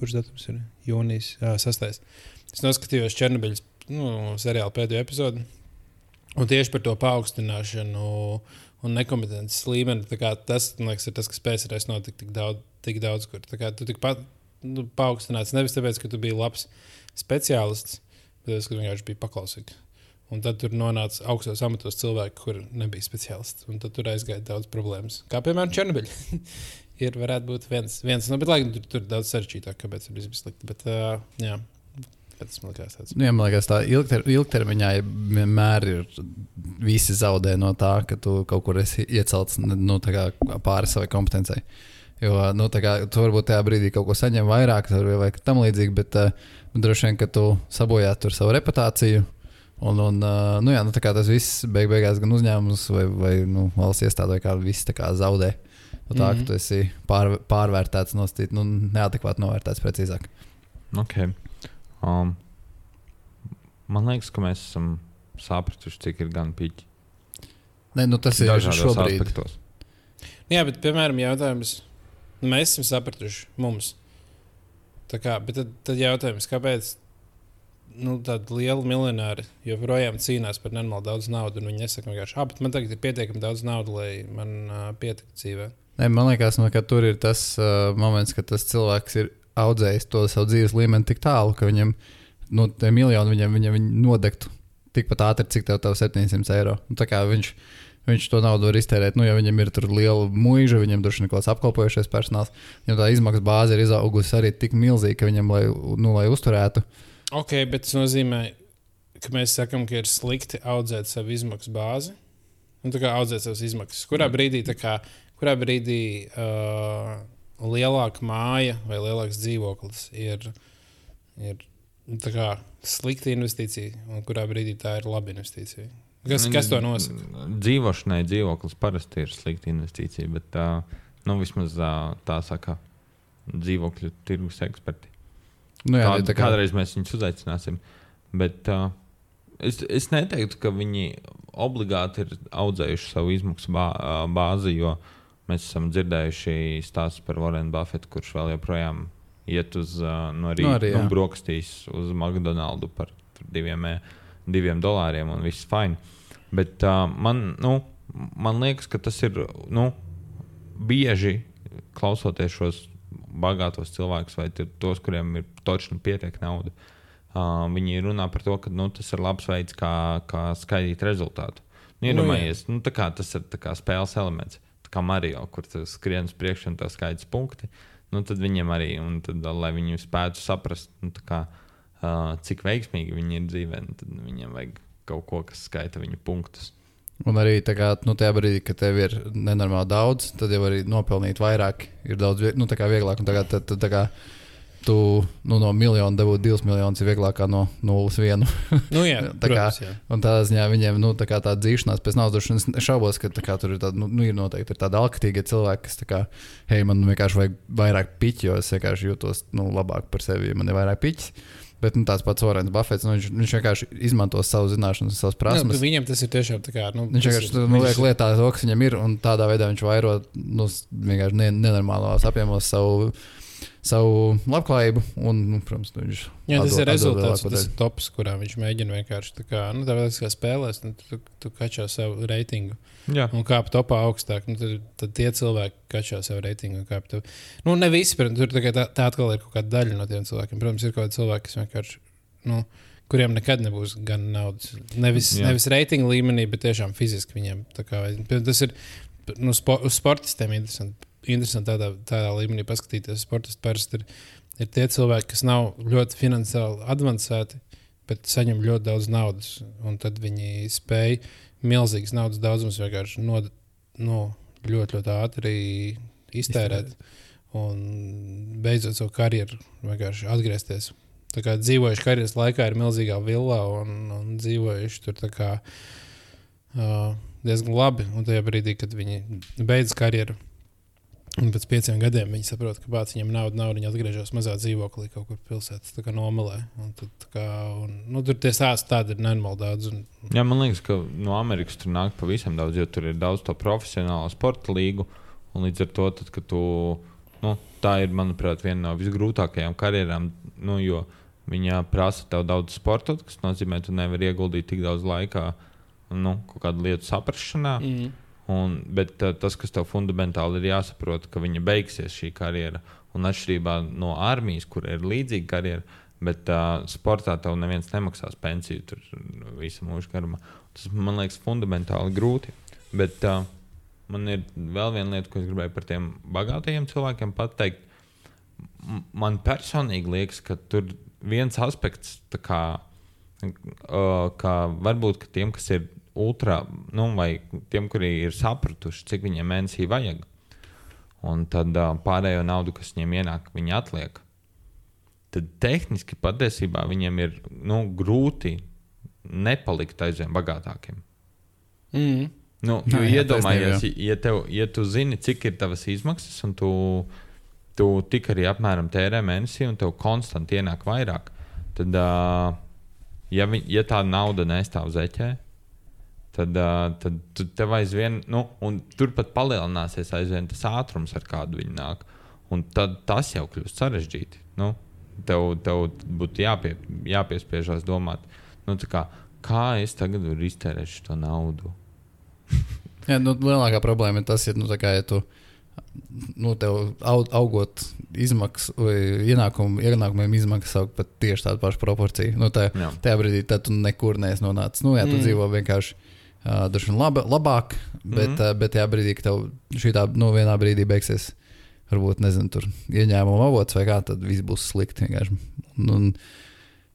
Kurš datums ir? Jūnijas uh, 6. Es noskatījos Černobiļas nu, seriāla pēdējo epizodi. Un tieši par to paaugstināšanu un nekompetences līmeni. Tas, man liekas, ir tas, kas PSRS notika tik daudz, tik daudz kur. Tā kā tu tikpat nu, paaugstināts nevis tāpēc, ka tu biji labs speciālists, bet tāpēc, ka tu vienkārši biji paklausīgs. Un tad tur nonāca augstos amatos cilvēki, kuriem nebija speciālisti. Un tad tur aizgāja daudz problēmas. Kā piemēram Černobiļa. ir varētu būt viens, viens no, bet laikam tur, tur daudz sarežģītāk, kāpēc tas bija slikti. Bet, uh, jā, tas man liekas tāds. Nu, jā, man liekas, tā ilgter, ilgtermiņā vienmēr ir visi zaudē no tā, ka tu kaut kur esi iecelts nu, pāri savai kompetencijai. Jo nu, kā, tu varbūt tajā brīdī kaut ko saņem vairāk, vai tam līdzīgi, bet uh, droši vien, ka tu sabojā tur savu reputāciju. Un, un, uh, nu, jā, nu, tas viss beig beigās gan uzņēmums vai, vai nu, valsts iestāde vai kā viss kā zaudē. No tā, mm Mhm. -hmm. ka tu esi pār, pārvērtēts, nostīt, nu, neadekvāti novērtēts precīzāk. Okay. Um, man liekas, ka mēs esam sapratuši, cik ir gan piķi. Ne, nu, tas ir Dažādos šobrīd. aspektos. Jā, bet piemēram, jautājums, nu, mēs esam sapratuši mums. Tā kā, bet tad, tad jautājums, kāpēc nu, tādi lieli miljonāri joprojām cīnās par nenormāli daudz naudas, un viņi nesaka vienkārši, ah, bet man tagad ir pietiekami daudz naudas, lai man uh, pietiktu dzīvē. Ne, man liekas, nu, ka tur ir tas uh, moments, kad tas cilvēks ir audzējis to savu dzīves līmeni tik tālu, ka viņam no nu, tie miljoni viņam, viņam, viņam nodegtu tikpat ātri, cik tev tev 700 eiro. Nu, tā kā viņš, viņš to naudu var iztērēt, nu, ja viņam ir tur liela mūža, viņam tur ir kaut kāds apkalpojošais personāls, viņam tā izmaksu bāze ir izaugusi arī tik milzīgi, ka viņam, lai, nu, lai uzturētu, Ok, bet tas nozīmē, ka mēs sakām, ka ir slikti audzēt savu izmaksu bāzi. Un tā kā audzēt savas izmaksas. Kurā brīdī, kā, kurā brīdī uh, lielāka māja vai lielāks dzīvoklis ir, ir nu, tā kā, slikta investīcija, un kurā brīdī tā ir laba investīcija? Kas, kas to nosaka? Dzīvošanai dzīvoklis parasti ir slikta investīcija, bet uh, nu, vismaz uh, tā saka dzīvokļu tirgus eksperti. Nu, jā, Kād, tā kā kādreiz mēs viņus uzaicināsim. Bet uh, es, es neteiktu, ka viņi obligāti ir audzējuši savu izmaksu bā, bāzi, jo mēs esam dzirdējuši stāstus par Warrenu Buffetu, kurš vēl joprojām iet uz uh, no rīta Nu, arī, jā. nu, brokastīs uz McDonald's par diviem, diviem dolāriem un viss fine. Bet uh, man, nu, man liekas, ka tas ir nu, bieži klausoties šos bagātos cilvēkus, vai tos, kuriem ir točni pietiek naudas. Uh, viņi runā par to, ka nu, tas ir labs veids, kā, kā skaidrot rezultātu. Nu, Nu, Iedomājieties, nu, tā kā tas ir tā kā spēles elements, kā Mario, kur skrien uz priekšu un tā skaidrs punkti. Nu, tad viņiem arī, tad, lai viņi spētu saprast, nu, tā kā, uh, cik veiksmīgi viņi ir dzīvē, nu, tad viņiem vajag kaut ko, kas skaita viņu punktus. Un arī tā kā, nu, tajā brīdī, kad tev ir nenormāli daudz, tad jau arī nopelnīt vairāk ir daudz nu, tā vieglāk. Un Tā kā, tad, tad, tā kā tu nu, no miljona dabūt divus miljonus ir vieglāk no nulles vienu. Nu, jā, Tā kā- protams, jā. Un tādā ziņā viņiem nu, tā tā dzīšanās pēc naudas, es šaubos, ka kā, tur ir, tāda, nu, nu, ir noteikti ir tāda alkatīga cilvēka, kas, kā, hei, man vienkārši vajag vairāk piķi, jo es vienkārši jūtos nu, labāk par sevi, ja man ir vairāk piķis. Bet nu, tāds pats Orens Buffets, nu, viņš, viņš vienkārši izmanto savu zināšanas, savas prasmes. bet viņam tas ir tiešām tā kā. Nu, Viņš vienkārši ir- nu, liek lietā to, kas viņam ir, un tādā veidā viņš vairo nu, nenormālos apjomos savu, savu labklājību. Un, nu, protams, nu, viņš Jā, tas atdod- ir rezultāts, tas ir tops, kurā viņš mēģina vienkārši tā kā, nu, tā kā spēlēs, nu, tu, tu kačā savu reitingu Jā, un kāp topā augstāk. Nu, tad, tad tie cilvēki kačā savu reitingu. Nu, ne visi, protams, tur tā, tā, tā atkal ir kaut kāda daļa no tiem cilvēkiem. Protams, ir kaut kādi cilvēki, kas vienkārši, nu, kuriem nekad nebūs gan naudas. Nevis, Jā. nevis reitinga līmenī, bet tiešām fiziski viņiem. tā Kā, tas ir nu, spo, uz sportistiem interesanti. Interesanti tādā, tādā līmenī paskatīties. Sportisti parasti ir, ir tie cilvēki, kas nav ļoti finansiāli avansēti, bet saņem ļoti daudz naudas. Un tad viņi spēj milzīgas naudas daudzums vienkārši no, no, ļoti, ļoti ātri iztērēt. Un beidzot savu karjeru vienkārši atgriezties. Tā kā dzīvojuši karjeras laikā ir milzīgā villā un, un dzīvojuši tur kā, uh, diezgan labi. Un tajā brīdī, kad viņi beidz karjeru, un pēc pieciem gadiem viņi saprot, ka bācis viņam nauda nav, viņi atgriežas mazā dzīvoklī kaut kur pilsētā, tā kā nomalē. Un tad, tā kā, un, nu, tur tie stāsti tādi ir nenormāli daudz. Un, Jā, man liekas, ka no Amerikas tur nāk pavisam daudz, jo tur ir daudz to profesionālo sporta līgu. Un līdz ar to, tad, kad tu, nu, tā ir, manuprāt, viena no visgrūtākajām karjerām. Nu, jo viņa prasa tev daudz sporta, kas nozīmē, ka tu nevari ieguldīt tik daudz laika nu, kaut kādu lietu saprašanā. mm. Un, bet uh, tas, kas tev fundamentāli ir jāsaprot, ka viņa beigsies šī karjera. Un atšķirībā no armijas, kur ir līdzīga karjera, bet uh, sportā tev neviens nemaksās pensiju tur visu mūžu garumā. Tas man liekas fundamentāli grūti. Bet uh, man ir vēl viena lieta, ko es gribēju par tiem bagātajiem cilvēkiem pateikt. Man personīgi liekas, ka tur viens aspekts, tā kā, uh, ka varbūt ka tiem, kas ir ultra, nu, vai tiem, kuri ir sapratuši, cik viņiem mēnesī vajag, un tad uh, pārējo naudu, kas viņiem ienāk, viņi atliek. Tad tehniski patiesībā viņiem ir nu, grūti nepalikt aizvien bagātākiem. Mm. Nu, Jā, jo jā, iedomājies, ja, tev, ja tu zini, cik ir tavas izmaksas, un tu, tu tik arī apmēram tērē mēnesī, un tev konstanti ienāk vairāk, tad, uh, ja, vi, ja tā nauda nestāv zeķē, tad, tad tu tev aizvien, nu, un turpat palielināsies aizvien tas ātrums, ar kādu viņi nāk. Un tad tas jau kļūst sarežģīti. Nu, tev, tev būtu jāpie, jāpiespiežās domāt, nu, kā, kā es tagad varu iztērēt šo naudu. Jā, nu, lielākā problēma ir tas, ja, nu, kā, ja tu nu, augot izmaksas vai ienākumu, ienākumiem izmaksas aug pat tieši tādu pašu proporciju. Nu, tā, Jā. tajā brīdī tad tu nekur neesi nonācis. Nu, jā, tu Mm. mm. dzīvo vienkārši uh, dažu laba, labāk, bet, Mhm. mm. uh, bet tajā brīdī, kad tev šī tā, nu, vienā brīdī beigsies, varbūt, nezinu, tur ieņēmuma avots vai kā, tad viss būs slikti vienkārši. Un, un,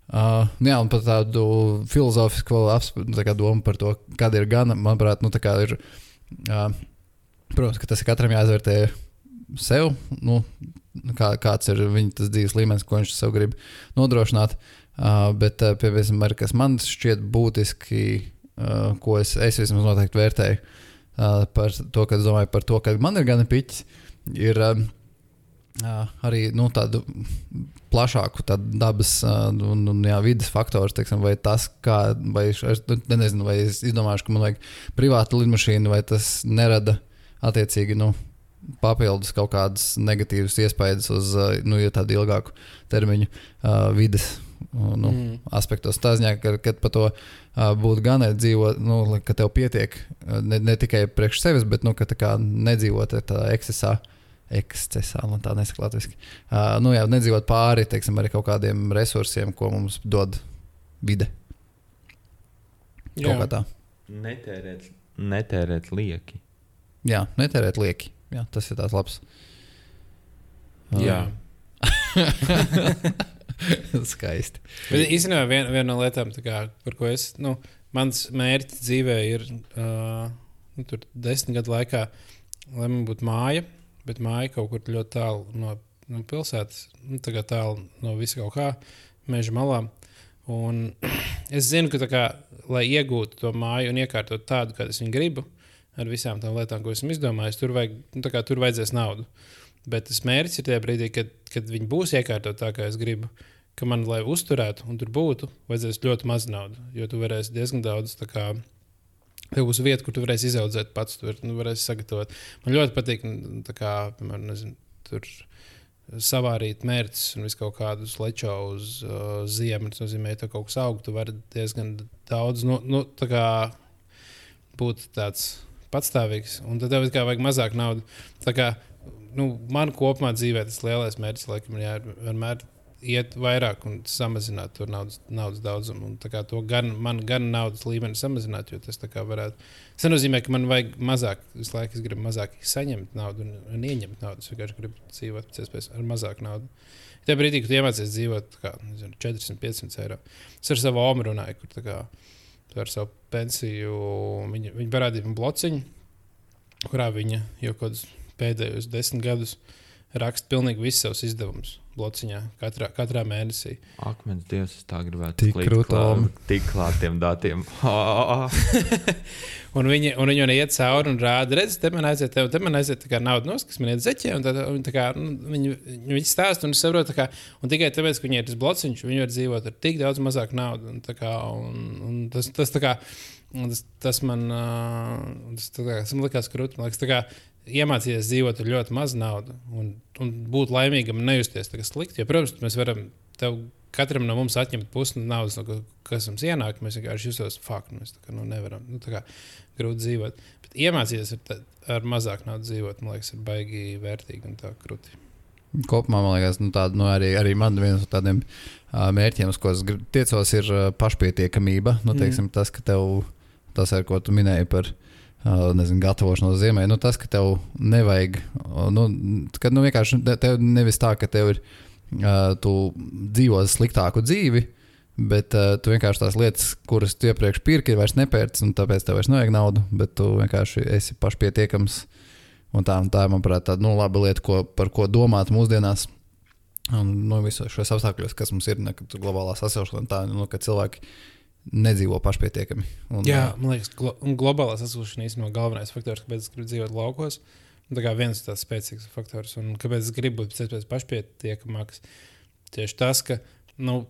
Uh, nu jā, un par tādu filozofisku apsp- tā kā domu par to, kāda ir gana, manuprāt, nu, tā ir. Uh, protams, ka tas ir katram jāizvērtē sev, nu, kā, kāds ir viņa tas dzīves līmenis, ko viņš sev grib nodrošināt. Uh, bet, uh, piemēram, kas man šķiet būtiski, ko es, es vismaz noteikti vērtēju uh, par to, ka domāju par to, ka man ir gana piķis, ir uh, arī nu, tādu plašāku tādu dabas un, un jā, vidas faktoru, teiksim, vai tas, kā, vai es, es nezinu, vai es izdomāšu, ka man vajag privātu lidmašīnu, vai tas nerada attiecīgi. Nu, Papildus kaut kādas negatīvas iespējas uz nu, ja tādu ilgāku termiņu uh, vidas nu, mm. aspektos. Tā ziņā, ka, ka par to uh, būtu gan dzīvot, nu, ka tev pietiek uh, ne, ne tikai priekš sevis, bet nu, ka tā kā nedzīvot tādā ekscesā. Ekscesā, nu tā nesaka latviešu. Uh, nu, jā, nedzīvot pāri teiksim, arī kaut kādiem resursiem, ko mums dod vide. Kaut Jā. kā tā. Netērēt, netērēt lieki. Jā, netērēt lieki. Jā, tas ir tāds labs. Jā. Skaisti. Bet īstenībā viena vien no lietām, tā kā, par ko es, nu, mans mērķis dzīvē ir uh, nu, tur desmit gadu laikā, lai man būtu māja, bet māja kaut kur ļoti tālu no, no pilsētas, nu, tā kā tālu no visa kaut kā, meža malām. Un es zinu, ka kā, lai iegūtu to māju un iekārtot tādu, kādu es viņu gribu, ar visām tām lietām, ko esmu izdomājis, tur, vajag, nu, kā, tur vajadzēs naudu. Bet tas mērķis ir tajā brīdī, kad, kad viņi būs iekārtot tā, kā es gribu. Ka man, lai uzturētu un tur būtu, vajadzēs ļoti maz naudas. Jo tu varēsi diezgan daudz, tā kā tev būs vieta, kur tu varēsi izaudzēt pats, tur nu, varēsi sagatavot. Man ļoti patīk, kā, piemēram, nezinu, tur savārīt mērķus un visu kaut kādus lečo uz uh, ziemu. Tas nozīmē, ka kaut kas aug, tu vari diezgan daudz, nu, nu tā kā būt tāds patstāvīgs, un tad tev kā vajag mazāk naudas. Nu, man kopumā dzīvē tas lielais mērķis, laikam, ir jā, vienmēr iet vairāk un samazināt to naudas, naudas daudzumu. Un, to gan, man gan naudas līmeni samazināt, jo tas varētu. Tas nenozīmē, ka man vajag mazāk, visu laiku es gribu mazāk saņemt naudu un, un ieņemt naudu. Es vienkārši gribu dzīvot pēc iespējas ar mazāk naudas. Tajā brīdī, kad iemācies dzīvot kā, nezinu, 400, 500 eiro, es ar savu omu runāju, kur kā ar savu pensiju, viņa, viņa parādīja man blociņu, kurā viņa jau kaut kādus pēdējos desmit gadus raksta pilnīgi visus savus izdevumus blociņā, katrā, katrā mēnesī. Akmens dievs, es tā gribētu Tik krūtām. Tik klātiem datiem. Un viņi, un viņi man iet cauri un rāda, redz, te man aiziet, te, te man aiziet tā kā nauda nos, kas man iet zeķē. Un tad, un tā kā, nu, viņi, viņi stāsta un tā kā, un tikai tāpēc, ka viņiem ir tas blociņš, viņi var dzīvot ar tik daudz mazāk naudas. Un, tā kā, un, un tas, tas, tā kā, un tas, tas man, tas, tā kā, tas man likās krūti. Man liekas, tā kā, iemācīties dzīvot ar ļoti maz naudas un, un būt laimīgam un nejusties slikti. Jo, protams, mēs varam tev katram no mums atņemt pusi naudas, no ka- kas mums ienāk. Mēs vienkārši jutos faktu, mēs kā, nu, nevaram. Nu, kā, grūti dzīvot. Bet iemācīties ar, ar mazāk naudas dzīvot, man liekas, ir baigi vērtīgi un tā krūti. Kopumā man liekas, nu, tāda, nu, arī, arī man viens no tādiem uh, mērķiem, uz ko es tiecos, ir uh, pašpietiekamība. Nu, Mm. teiksim, tas, ka tev tas, ar ko tu minēji par uh, nezinu, gatavošanos ziemai, nu, tas, ka tev nevajag, nu, kad nu, vienkārši te- tev nevis tā, ka tev ir, uh, tu dzīvo sliktāku dzīvi. Bet uh, tu vienkārši tās lietas, kuras tu iepriekš pirki, ir vairs nepērci, un tāpēc tev vairs nevajag naudu. Bet tu vienkārši esi pašpietiekams. Un tā, un tā ir, manuprāt, tāda nu, laba lieta, ko, par ko domāt mūsdienās. Un nu, visos šajos apstākļos, kas mums ir, ne, kad tur globālā sasilšana, tā nu, ka cilvēki nedzīvo pašpietiekami. Un, Jā, man liekas, glo globālā sasilšana īstenībā galvenais faktors, kāpēc es gribu dzīvot laukos. Tā kā viens tāds spēcīgs faktors, un kāpēc es gribu būt pēc pašpietiekamāks. Tieši tas, ka, nu,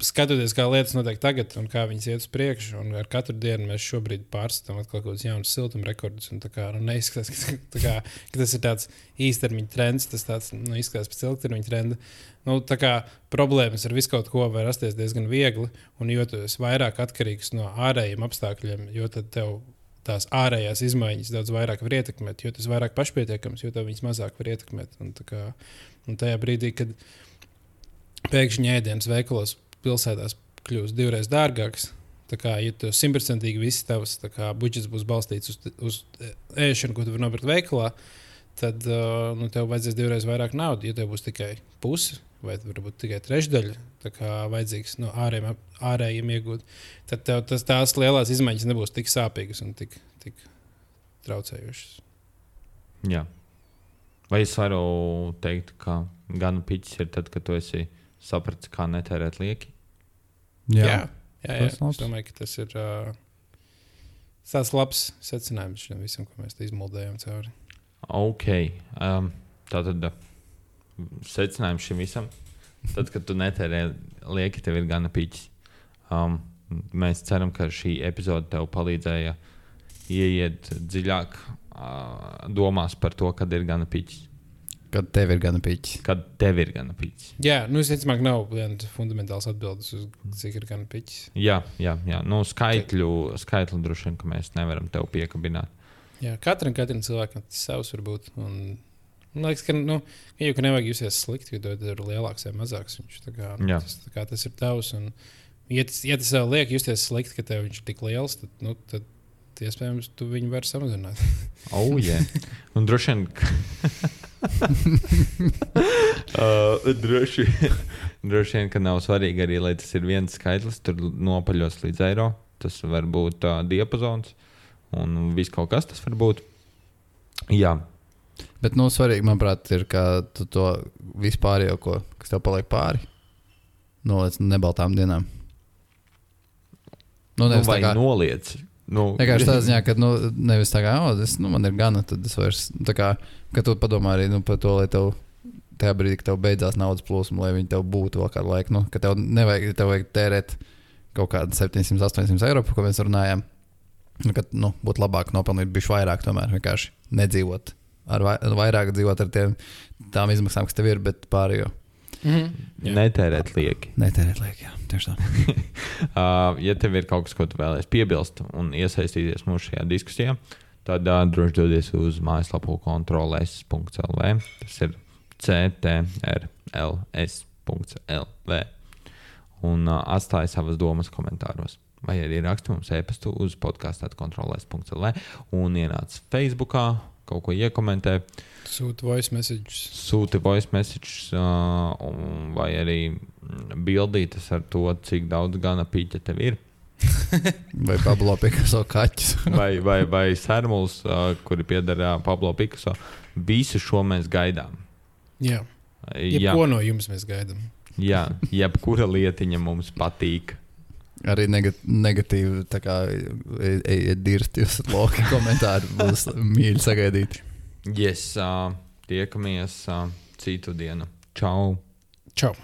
skatoties, kā lietas notiek tagad un kā viņas iet uz priekšu, un ar katru dienu mēs šobrīd pārskatām atkal kaut kādus jaunus siltuma rekordus. un tā Kā, nu, neizskatās, ka, kā, ka tas ir tāds īstermiņa trends, tas tāds, nu, izskatās pēc ilgtermiņa trenda. Nu, kā problēmas ar visu kaut ko var rasties diezgan viegli, un jo tu esi vairāk atkarīgs no ārējiem apstākļiem, jo tev tās ārējās izmaiņas daudz vairāk var ietekmēt, jo tas ir vairāk pašpietiekams, jo tev viņas mazāk var ietekmēt. Un, kā, un tajā brīdī, kad pēkšņi ēdienas veikalos pilsētās kļūs divreiz dārgāks. Kā, ja tu simtprocentīgi viss tavs kā, budžets būs balstīts uz, uz ēšanu, ko tu vari nopirkt veikalā, tad uh, nu, tev vajadzēs divreiz vairāk naudas. Ja tev būs tikai puse vai varbūt tikai trešdaļa tā kā vajadzīgs no ārējiem, ārējiem iegūt, tad tev tas, tās lielās izmaiņas nebūs tik sāpīgas un tik, tik traucējošas. Jā. Vai es varu teikt, ka gan piķis ir tad, kad tu esi sapratis, kā netērēt lieki? Jā, jā, jā, jā. Tas es domāju, ka tas ir uh, tāds labs secinājums šim visam, ko mēs te izmuldējām cauri. Ok. Um, tā tad uh, secinājums šim visam. Tad, kad tu netērē lieki, tev ir gana piķis. Um, mēs ceram, ka šī epizode tev palīdzēja ieiet dziļāk uh, domās par to, kad ir gana piķis. Kad tev ir gana piķis. Kad tev ir gana piķis. Jā, nu, es domāju, ka nav viens fundamentāls atbildes uz cik ir gan piķis. Jā, jā, jā. Nu, skaitļu, skaitļu droši vien, ka mēs nevaram tev piekabināt. Jā, katram, katram cilvēkam tas savs var būt. Un, man liekas, ka, nu, jau ka nevajag justies slikti, jo tas ir lielāks vai mazāks. Viņš, kā, nu, tas, kā, tas ir tavs. Un, ja, tas, ja tas liek justies slikti, ka tev viņš ir tik liels, tad, nu, tad iespējams tu viņu vari samazināt. Oh, yeah. Un droši vien. uh, droši, droši vien, ka nav svarīgi arī, lai tas ir viens skaitlis, tur nopaļos līdz eiro. Tas var būt uh, diapazons un viss kaut kas tas var būt. Jā, Bet, nu, svarīgi, manuprāt, ir, ka tu to vispārējo, ko, kas tev paliek pāri, noliec nebaltām dienām. Nu, nu, nevis vai tā kā, noliec. Nu, vienkārši tādā ziņā, ka, nu, nevis tā kā, oh, es, nu, man ir gana, tad es vairs, nu, tā kā, ka tu padomā arī, nu, par to, lai tev tajā brīdī, kad tev beidzās naudas plūsma, lai viņi tev būtu vēl kādu laiku, nu, ka tev nevajag, tev tērēt kaut kādu 700, 800 eiro, par ko mēs runājām. Nu, kad, nu, būtu labāk nopelnīt bišķi vairāk, tomēr vienkārši nedzīvot ar vai, vairāk, dzīvot ar tiem, tām izmaksām, kas tev ir, bet pārējo Mm -hmm. Netērēt lieki. netērēt liek. Jā, tieši tā. Uh, ja tev ir kaut kas, ko tu vēlēsies piebilst un iesaistīties mūsu šajā diskusijā, tad uh, droši dodies uz mājaslapu kontrolēs.lv. Tas ir ctrls.lv. Un uh, atstāj savas domas komentāros. Vai arī raksti mums e-pastu uz podkāstu kontrolēs.lv un ienāc Facebookā, kaut ko iekomentē, Sūta voice messages. sūti voice message, uh, un- vai arī mm, bildītas ar to, cik daudz gana pīķa tev ir. Vai Pablo Picasso kaķis. vai, vai, vai sērmuls, uh, kuri pieder Pablo Picasso. Visu šo mēs gaidām. Jā, Jā, jebko no jums mēs gaidām. jā jebkura lietiņa mums patīk. Arī negat, negatīvi, tā kā ejiet dirsti, jūs loki komentāri būs mīļi sagaidīti. Yes, uh, tiekamies uh, citu dienu. Čau! Čau!